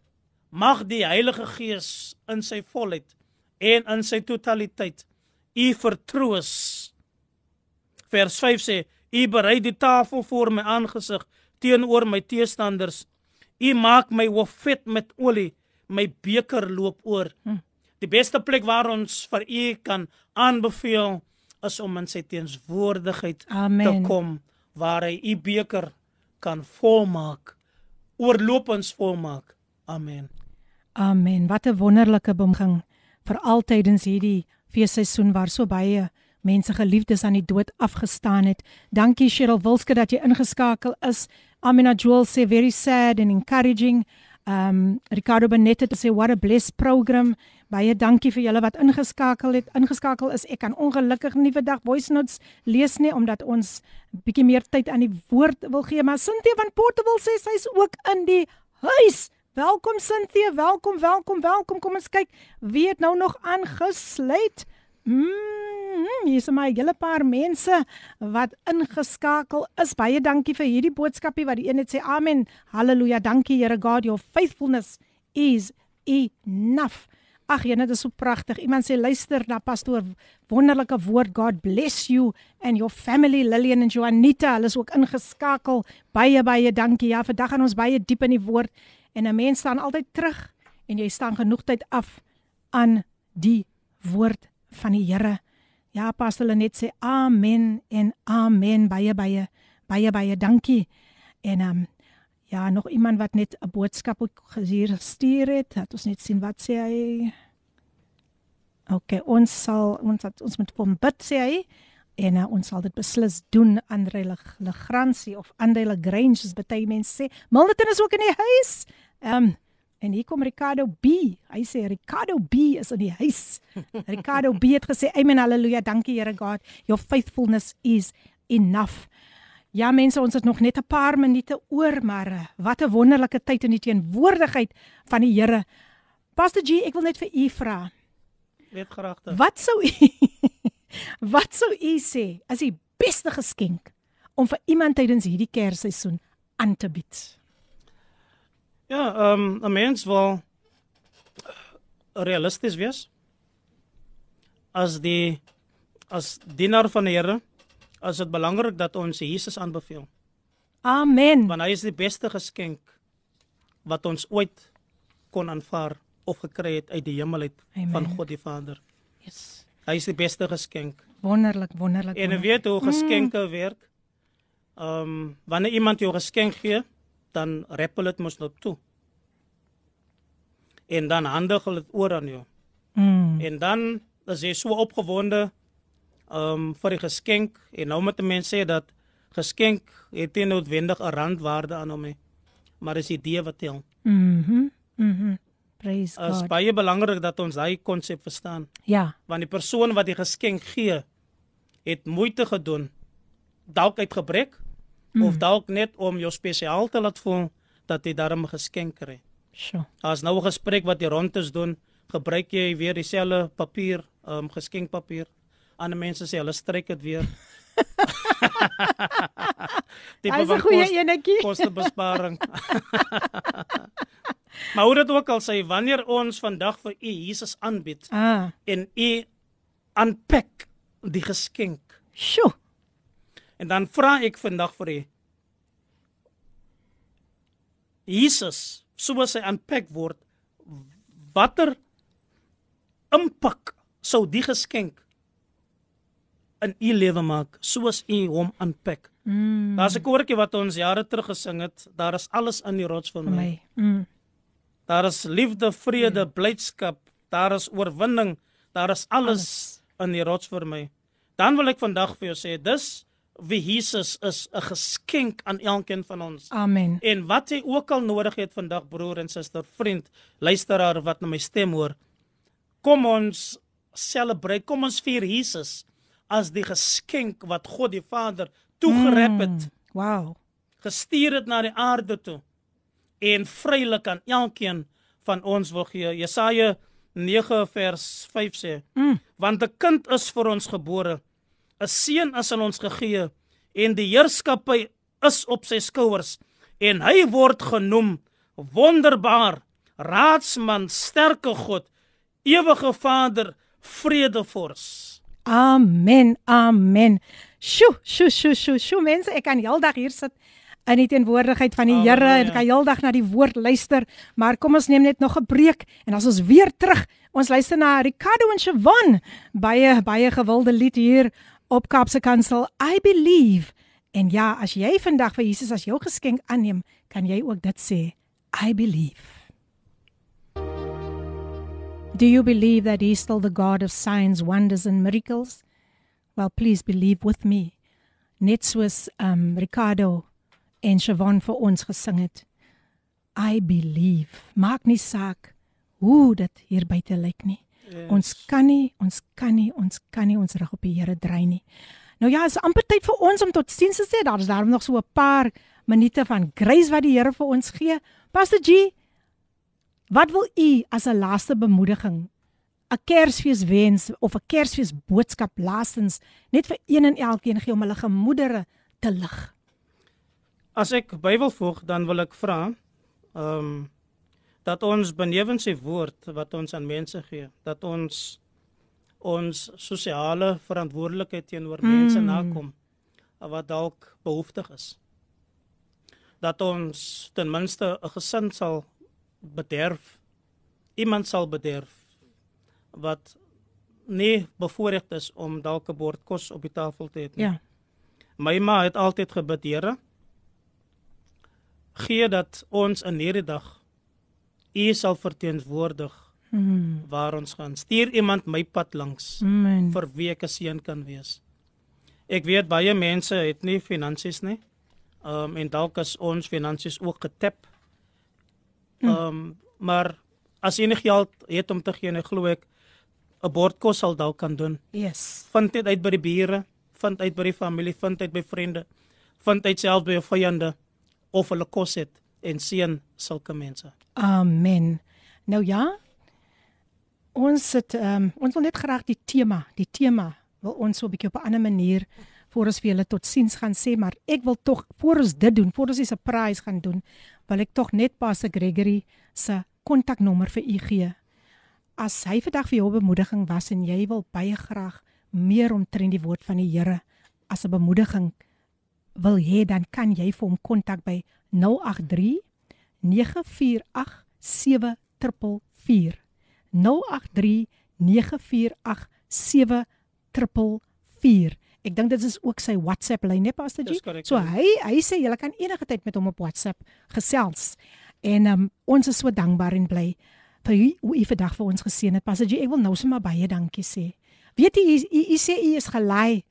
Mag die Heilige Gees in sy volheid en in sy totaliteit u vertroos. Vers 5 sê U berei die tafel voor my aangesig teenoor my teestanders. U maak my hoof vet met olie, my beker loop oor. Hm. Die beste plek waar ons vir u kan aanbeveel is om in sy teenswoordigheid Amen. te kom waar hy u beker kan volmaak, oorlopends volmaak. Amen. Amen. Wat 'n wonderlike begin vir altydens hierdie feesseisoen waar so baie mense geliefdes aan die dood afgestaan het. Dankie Cheryl Wilske dat jy ingeskakel is. Amina Joel sê very sad and encouraging. Um Ricardo Benet het sê what a blessed program. Baie dankie vir julle wat ingeskakel het. Ingeskakel is ek kan ongelukkig nie vandag voice notes lees nie omdat ons bietjie meer tyd aan die woord wil gee, maar Cynthia van Portable sê sy's ook in die huis. Welkom Cynthia, welkom, welkom, welkom. Kom ons kyk wie het nou nog aangesluit. Mm, hier is 'n hele paar mense wat ingeskakel is. Baie dankie vir hierdie boodskapie wat die een net sê amen. Halleluja. Dankie Here God, your faithfulness is enough. Ag, jy net is so pragtig. Iemand sê luister na pastoor wonderlike woord. God bless you and your family Lillian en Juanita. Hulle is ook ingeskakel. Baie baie dankie. Ja, vandag gaan ons baie diep in die woord en 'n mens staan altyd terug en jy staan genoeg tyd af aan die woord van die Here. Ja, pastor hulle net sê amen en amen baie baie baie baie dankie. En ehm um, ja, nog iemand wat net 'n boodskap gestuur gestuur het. Laat ons net sien wat sê hy. OK, ons sal ons het, ons moet hom bid sê hy en uh, ons sal dit beslis doen Andre Legrandsie of Andre Lagrange soos baie mense sê. Milton is ook in die huis. Ehm um, En hier kom Ricardo B. Hy sê Ricardo B is in die huis. Ricardo B het gesê amen haleluja, dankie Here God. Your faithfulness is enough. Ja mense, ons het nog net 'n paar minute oor, maar eh, wat 'n wonderlike tyd in die teenwoordigheid van die Here. Pastor G, ek wil net vir u vra. Weet graagte. Wat sou u Wat sou u sê as die beste geskenk om vir iemand tydens hierdie Kersseisoen aan te bied? Ja, ehm um, 'n mens wil realisties wees. As die as dienaar van die Here, as dit belangrik dat ons Jesus aanbeveel. Amen. Want hy is die beste geskenk wat ons ooit kon aanvaar of gekry het uit die hemel uit Amen. van God die Vader. Yes. Hy is die beste geskenk. Wonderlik, wonderlik. En jy weet hoe geskenke mm. werk. Ehm um, wanneer iemand jou geskenk gee, dan rappel dit mos nou toe. En dan handig dit oor aan jou. Mm. En dan as jy so opgewonde ehm um, vir die geskenk en nou met die mense sê dat geskenk het nie noodwendig 'n randwaarde aan hom nie. Maar dis die idee wat tel. Mhm. Mhm. Praise God. Dit is baie belangrik dat ons daai konsep verstaan. Ja. Want die persoon wat die geskenk gee, het moeite gedoen dalk uit gebrek mm. of dalk net om jou spesiaal te laat voel dat jy daarmee geskenk kry. Sjoe. As nou 'n gesprek wat jy rondtes doen, gebruik jy weer dieselfde papier, ehm um, geskenkpapier. Ander mense sê hulle stryk dit weer. Dit is 'n goeie enetjie. Kostebesparing. maar hoe dit ook al sê, wanneer ons vandag vir u Jesus aanbied ah. en u aanpak die geskenk. Sjoe. En dan vra ek vandag vir u Jesus, soos hy aanpak word, watter impak sou die geskenk in u lewe maak soos u hom aanpak? Mm. Daar's 'n koortjie wat ons jare terug gesing het, daar is alles in die rots vir my. my. Mm. Daar is liefde, vrede, mm. blydskap, daar is oorwinning, daar is alles, alles in die rots vir my. Dan wil ek vandag vir jou sê, dis wie Jesus is 'n geskenk aan elkeen van ons. Amen. En wat jy ook al nodig het vandag broer en suster, vriend, luisteraar wat na my stem hoor, kom ons celebrate, kom ons vier Jesus as die geskenk wat God die Vader toegerep het. Mm, wow. Gestuur het na die aarde toe en vrylik aan elkeen van ons wil gee. Jesaja 9 vers 5 sê: mm. "Want 'n kind is vir ons gebore." 'n seun is aan ons gegee en die heerskappy is op sy skouers en hy word genoem wonderbaar raadsman sterke god ewige vader vredevors amen amen. Sjo sjo sjo sjo sjo mense ek kan heeldag hier sit in die teenwoordigheid van die Here en kan heeldag na die woord luister maar kom ons neem net nog 'n breek en as ons weer terug ons luister na Ricardo en Siobhan baie baie gewilde lied hier op Kaapse Kansel I believe. En ja as jy vandag vir Jesus as jou geskenk aanneem kan jy ook dit sê I believe. Do you believe that he is still the God of signs wonders and miracles? Well please believe with me. Net soos um Ricardo en Siobhan vir ons gesing het I believe. Maak nie saak hoe dit hier buite lyk nie yes. ons kan nie ons kan nie ons kan nie ons rug op die Here dry nie nou ja is amper tyd vir ons om tot sien te sê daar's daarom nog so 'n paar minute van grace wat die Here vir ons gee Pastor G wat wil u as 'n laaste bemoediging 'n Kersfees wens of 'n Kersfees boodskap laastens net vir een en elkeen gee om hulle gemoedere te lig. As ek Bybel volg, dan wil ek vra ehm um, dat ons benewens sy woord wat ons aan mense gee, dat ons ons sosiale verantwoordelikheid teenoor mm. mense nakom wat dalk behoeftig is. Dat ons ten minste 'n gesin sal bederf. Iemand sal bederf wat nie bevoorreg is om dalk 'n bord kos op die tafel te hê nie. Ja. My ma het altyd gebid, Here, gee dat ons in hierdie dag U sal verteenwoordig mm. waar ons gaan. Stuur iemand my pad langs Amen. vir wie ek 'n seën kan wees. Ek weet baie mense het nie finansies nie. Ehm um, en dalk is ons finansies ook getap. Mm. Ehm um, maar as jy nie geld het om te gee, ek glo ek 'n bord kos sal dalk kan doen. Yes. Vind dit uit by die bure, vind uit by die familie, vind uit by vriende, vind uit self by jou vyande of hulle kos het en seën sulke mense. Amen. Nou ja. Ons het ehm um, ons wil net graag die tema, die tema wil ons so 'n bietjie op 'n ander manier voor ons vir julle totsiens gaan sê, maar ek wil tog voor ons dit doen, voor ons die surprise gaan doen, wil ek tog net Pastor Gregory se kontaknommer vir u gee as hy vandag vir jou bemoediging was en jy wil baie graag meer omtrent die woord van die Here as 'n bemoediging wil hê dan kan jy vir hom kontak by 083 948 7444 083 948 7444 Ek dink dit is ook sy WhatsApp lyn, nee Pastor G. So hy hy sê jy kan enige tyd met hom op WhatsApp gesels. En um, ons is so dankbaar en bly vir u hoe u vandag vir ons geseën het. Pastor G, ek wil nou sommer baie dankie sê. Weet jy u sê u is gelei.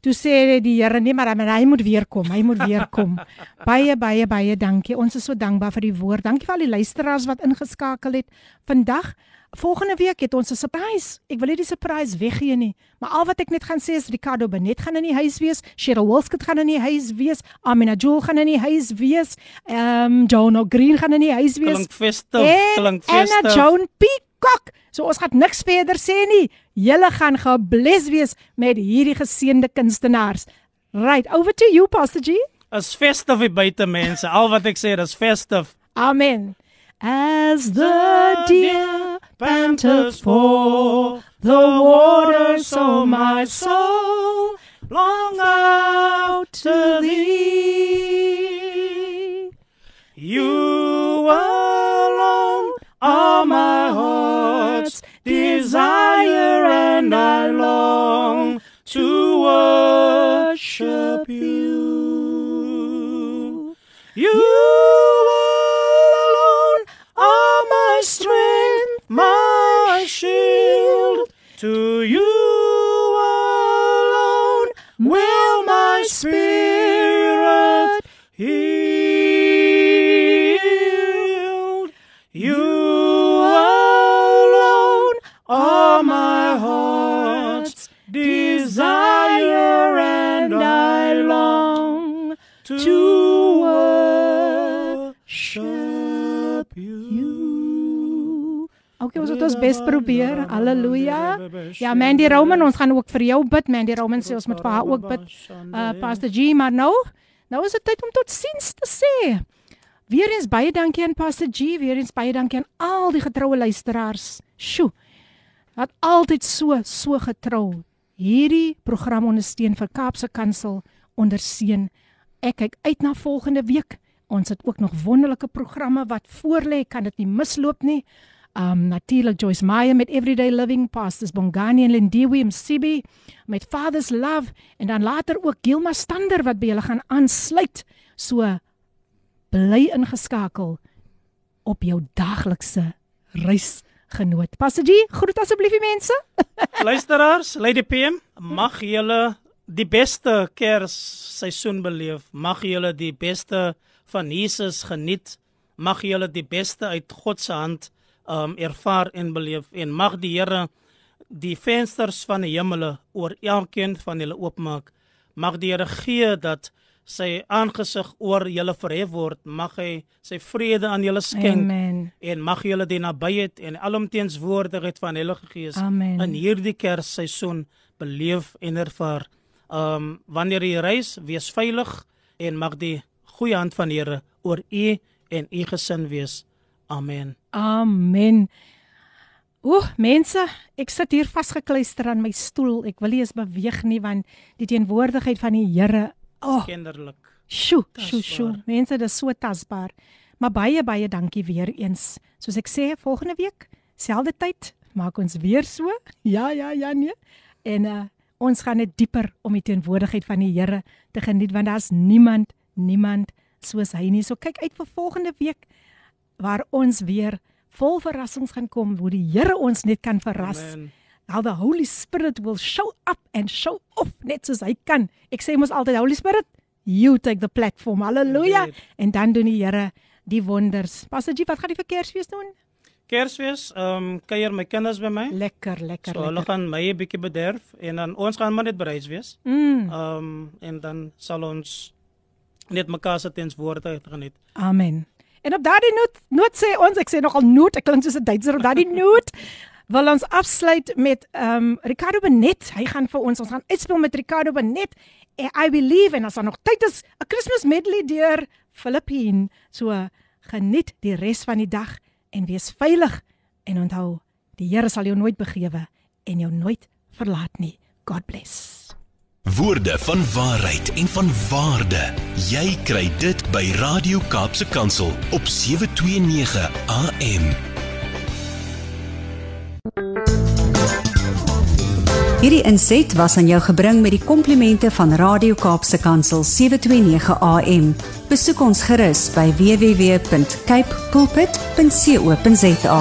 Toe sê die Here nee maar hy moet weer kom. Hy moet weer kom. baie baie baie dankie. Ons is so dankbaar vir die woord. Dankie vir al die luisteraars wat ingeskakel het vandag. Volgende week het ons 'n surprise. Ek wil nie die surprise weggee nie, maar al wat ek net gaan sê is Ricardo Benet gaan in die huis wees, Cheryl Wolskut gaan in die huis wees, Amina Joel gaan in die huis wees, ehm um, Jono Green gaan in die huis wees. Klink festive, klink festive. En Joan Peacock. So ons gaan niks verder sê nie. Julle gaan gebless wees met hierdie geseënde kunstenaars. Right, over to you Pastor G. As festive buite mense. Al wat ek sê is festive. Amen. As the deer panteth for the water, so my soul long out to thee. Desire, and I long to worship you. You alone are my strength, my shield. To you alone will my spirit ons bes probeer. Halleluja. Ja, Mandy Roman, ons gaan ook vir jou bid. Mandy Roman sê ons moet vir haar ook bid. Uh Pastor G, maar nou, nou is dit tyd om tot siens te sê. Weereens baie dankie aan Pastor G, weereens baie dankie aan al die getroue luisteraars. Sjoe. Wat altyd so so getrou hierdie program ondersteun vir Kaapse Kansel onderseun. Ek kyk uit na volgende week. Ons het ook nog wonderlike programme wat voorlê, kan dit nie misloop nie um natuurlik Joyce Meyer met Everyday Living Pastors Bongani en Lindiwe Msibi met Father's Love en dan later ook Gilma Stander wat by julle gaan aansluit. So bly ingeskakel op jou daglikse reisgenoot. Passagie, groet asseblief die mense. Luisteraars, Lady PM, mag julle die beste Kersseisoen beleef. Mag julle die beste van Jesus geniet. Mag julle die beste uit God se hand um ervaar en beleef en mag die Here die vensters van die hemele oor elkeen van julle oopmaak. Mag die Here gee dat sy aangesig oor julle verhef word. Mag hy sy vrede aan julle skenk Amen. en mag julle die nabyheid en alomteenswoordigheid van Heilige Gees Amen. in hierdie Kersseisoen beleef en ervaar. Um wanneer jy reis, wees veilig en mag die goeie hand van die Here oor u en u gesin wees. Amen. Amen. Oeh, mense, ek sit hier vasgekluister aan my stoel. Ek wil nie eens beweeg nie want die teenwoordigheid van die Here, oh, Kinderlik. sjoe, sjoe, sjoe. Mense, dit is so tasbaar. Maar baie baie dankie weer eens. Soos ek sê, volgende week, selfde tyd, maak ons weer so. Ja, ja, ja, nee. En uh ons gaan net dieper om die teenwoordigheid van die Here te geniet want daar's niemand, niemand soos hy nie. So kyk uit vir volgende week waar ons weer vol verrassings gaan kom waar die Here ons net kan verras. Amen. How the Holy Spirit will show up and show off net soos hy kan. Ek sê mos altyd Holy Spirit, you take the platform. Halleluja. En dan doen die Here die wonders. Pastor G, wat gaan die vir Kersfees doen? Kersfees, ehm um, kuier my kinders by my. Lekker, lekker, So hulle lekker. gaan my 'n bietjie bederf en dan ons gaan maar net bereis wees. Mm, Ehm um, en dan sal ons net mekaar se tenswoorde geniet. amen. En op daardie noot, noot sê ons, ek sê nogal noot, ek klink soos 'n Duitser op daardie noot. Wil ons afsluit met ehm um, Ricardo Benet. Hy gaan vir ons ons gaan uitspeel met Ricardo Benet. En I believe en as daar nog tyd is, 'n Christmas medley deur Filippine. So geniet die res van die dag en wees veilig en onthou, die Here sal jou nooit begewe en jou nooit verlaat nie. God bless. Woorde van waarheid en van waarde. Jy kry dit by Radio Kaapse Kansel op 729 AM. Hierdie inset was aan jou gebring met die komplimente van Radio Kaapse Kansel 729 AM. Besoek ons gerus by www.cape pulpit.co.za.